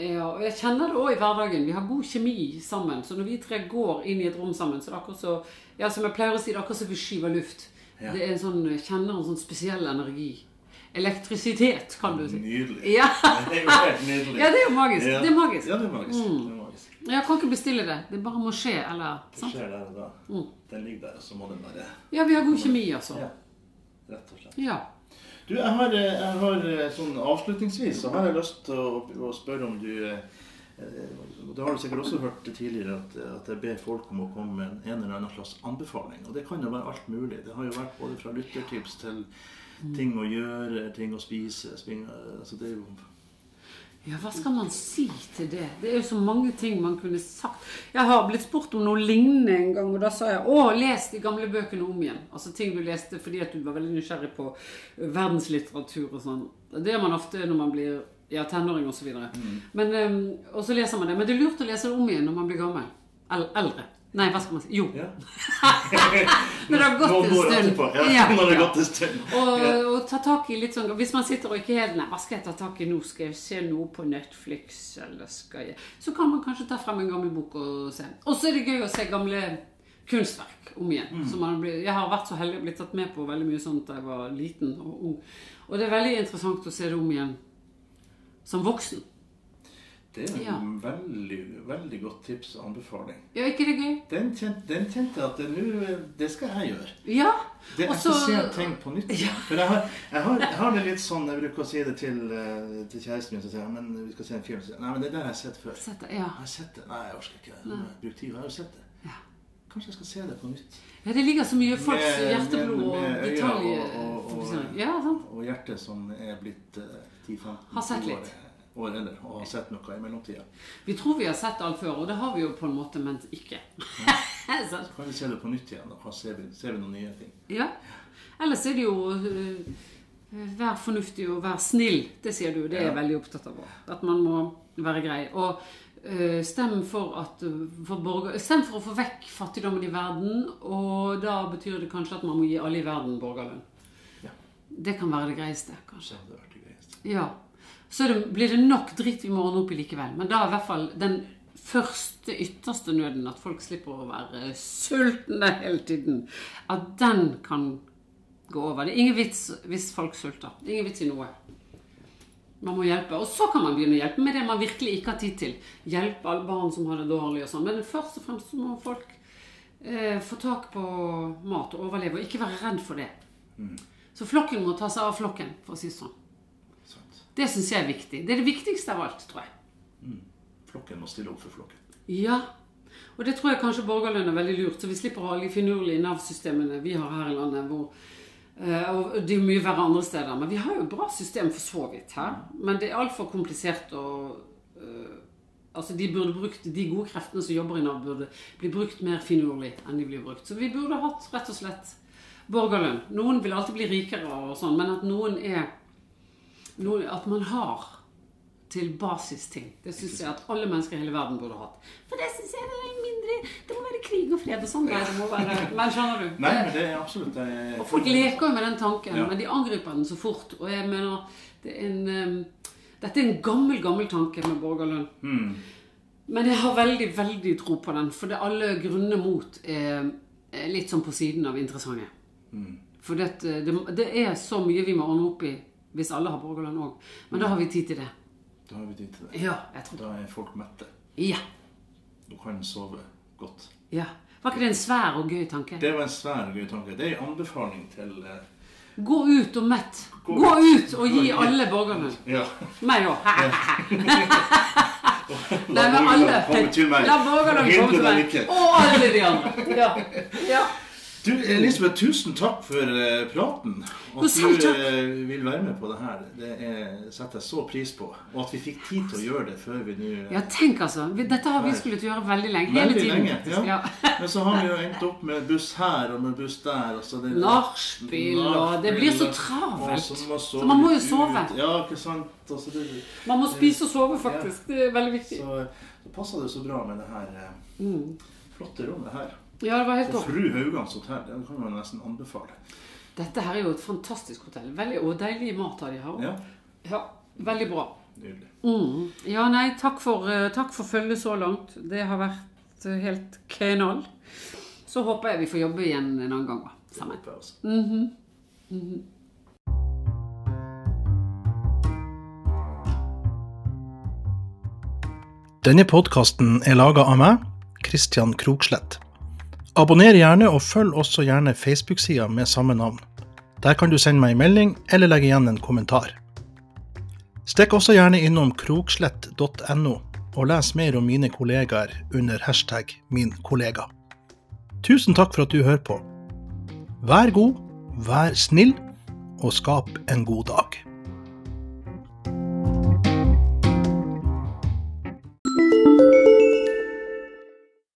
ja, og Jeg kjenner det òg i hverdagen. Vi har god kjemi sammen. Så når vi tre går inn i et rom sammen, så er det akkurat så Ja, som jeg pleier å si, det er akkurat som vi skyver luft. Ja. Det er en sånn, jeg kjenner en sånn spesiell energi. Elektrisitet, kan du si. Nydelig. Ja. Det er jo helt nydelig. ja, det er jo magisk. Ja. Det er magisk. Ja, det er magisk. Magisk. Jeg kan ikke bestille det. Det bare må skje, eller Det sant? skjer der og da. Mm. Den ligger der, og så må den bare Ja, vi har god kjemi, altså. Ja, rett og slett. Ja. Du, jeg har, jeg har eh, sånn avslutningsvis så har jeg lyst til å, å spørre om du eh, Det har du sikkert også hørt tidligere, at, at jeg ber folk om å komme med en, en eller annen slags anbefaling. Og det kan jo være alt mulig. Det har jo vært både fra lyttertips til ting å gjøre, ting å spise springe, altså det er jo ja, hva skal man si til det? Det er jo så mange ting man kunne sagt. Jeg har blitt spurt om noe lignende en gang, og da sa jeg 'Å, les de gamle bøkene om igjen'. Altså ting du leste fordi at du var veldig nysgjerrig på verdenslitteratur og sånn. Det gjør man ofte når man blir ja, tenåring osv. Mm. Men, og så leser man det. Men det er lurt å lese det om igjen når man blir gammel. Eller eldre. Nei, hva skal man si? Jo. Ja. Når det har gått Noen en stund. Ja, Ja, når det har gått en stund. Og, og ta tak i litt sånn Hvis man sitter og ikke helt Nei, hva skal jeg ta tak i nå? Skal jeg se noe på Netflix, eller skal jeg Så kan man kanskje ta frem en gammel bok og se. Og så er det gøy å se gamle kunstverk om igjen. Mm. Man blir, jeg har vært så heldig å bli tatt med på veldig mye sånt da jeg var liten og ung. Og det er veldig interessant å se det om igjen som voksen. Det er Ja. en veldig, veldig godt tips og anbefaling. Ja, ikke det gøy? Den kjente, at det, nå- det skal jeg gjøre. Ja. Det, er jeg skal sent se ting på nytt. For jeg har, jeg, har, jeg har det litt sånn Jeg bruker å si det til, eh, til kjæresten min. Så sier jeg men vi skal se en film. Sier Nei, men det der har jeg sett før. Sett det, ja. Har sett det? Nei, jeg orker ikke. Jeg har brukt tid. Jeg har jo sett det. Ja. Kanskje jeg skal se det på nytt. ja, det ligger så mye folks hjerteblod og med og, detaljer. og- og- fokusering. Ja, sant. Og hjertet som er blitt eh, 10-15 Har sett år, litt. År heller og har sett noe i mellomtida. Vi tror vi har sett alt før, og det har vi jo på en måte, men ikke. Ja. Så kan vi se det på nytt igjen. Da ser vi, ser vi noen nye ting. ja. Ellers er det jo uh, Vær fornuftig og vær snill. Det sier du. Det er jeg veldig opptatt av. At man må være grei. Og uh, stem for at for borger, Stem for å få vekk fattigdommen i verden, og da betyr det kanskje at man må gi alle i verden borgerlønn. Ja. Det kan være det greieste, kanskje. Hadde det vært det greieste. Ja. Så det, blir det nok dritt vi må ordne opp i likevel. Men da er i hvert fall den første, ytterste nøden, at folk slipper å være sultne hele tiden, at den kan gå over. Det er ingen vits hvis folk sulter. Det er ingen vits i noe. Man må hjelpe. Og så kan man begynne å hjelpe med det man virkelig ikke har tid til. Hjelpe alle barn som har det dårlig og sånn. Men først og fremst så må folk eh, få tak på mat og overleve, og ikke være redd for det. Så flokken må ta seg av flokken, for å si det sånn. Det syns jeg er viktig. Det er det viktigste av alt, tror jeg. Flokken må stille opp for flokken. Ja. Og det tror jeg kanskje borgerlønn er veldig lurt, så vi slipper å ha alle finurlige Nav-systemene vi har her i landet. hvor eh, og Det er mye verre andre steder. Men vi har jo bra system for så vidt her. Men det er altfor komplisert og eh, Altså, De burde brukt, de gode kreftene som jobber i Nav, burde bli brukt mer finurlig enn de blir brukt. Så vi burde hatt rett og slett borgerlønn. Noen vil alltid bli rikere, og sånn, men at noen er noen, At man har til basisting. Det syns jeg at alle mennesker i hele verden burde hatt. For det syns jeg er mindre Det må være krig og fred og sånn. Være Men skjønner du? Nei, men det er absolutt det er, Og folk leker jo med den tanken, Ja. men de angriper den så fort. Og jeg mener, det er en, um, dette er en gammel, gammel tanke med borgerlønn. Mm. Men jeg har veldig, veldig tro på den, for det alle grunner mot er, er litt sånn på siden av interessante. Mm. For det, det, det er så mye vi må ordne opp i hvis alle har borgerlønn òg. Men da har vi tid til det. Da har vi tid til det. Ja, jeg tror Da er folk mette. Ja. Du kan sove godt. ja. Var ikke det en svær og gøy tanke? Det var en svær og gøy tanke. Det er en anbefaling til eh, Gå ut og mett. Gå Gå ut. og gi alle borgerne. Ja. Meg òg. La borgerne borgerlønn komme til meg. La borgerne komme til meg. Og alle de andre. Ja. ja. Du, Elisabeth, tusen takk for eh, praten. Og At du eh, vil være med på det her, det er, setter jeg så pris på. Og at vi fikk tid til å gjøre det før vi nå eh, ja, tenk altså. Dette har vi skullet gjøre veldig lenge. Hele Veldig tiden. lenge, ja. Ja. Men så har vi jo endt opp med buss her og med buss der. Altså det, Nachspiel og Det blir så travelt. så Så man må jo sove. ut. Ja, ikke sant. Altså, det, Man må spise og sove, faktisk. Det er veldig viktig. så, så passer det så bra med det her Mm. flotte rommet her. Ja, det var helt Og. Fru Haugans hotell, det kan man nesten anbefale. Dette her er jo et fantastisk hotell. Veldig, og deilig mat har de her. Ja, Ja, veldig bra. nydelig. Mm. Ja, nei, takk for, eh, takk for følget så langt. Det har vært eh, helt knall. Så håper jeg vi får jobbe igjen en annen gang, da. Sammen. Håper jeg også. Mhm. Denne podkasten er laga av meg, Kristian Krokslett. Abonner gjerne, og følg også gjerne Facebook-sida med samme navn. Der kan du sende meg en melding eller legge igjen en kommentar. Stikk også gjerne innom krokslett.no og les mer om mine kollegaer under hashtag min kollega. Tusen takk for at du hører på. Vær god, vær snill, og skap en god dag.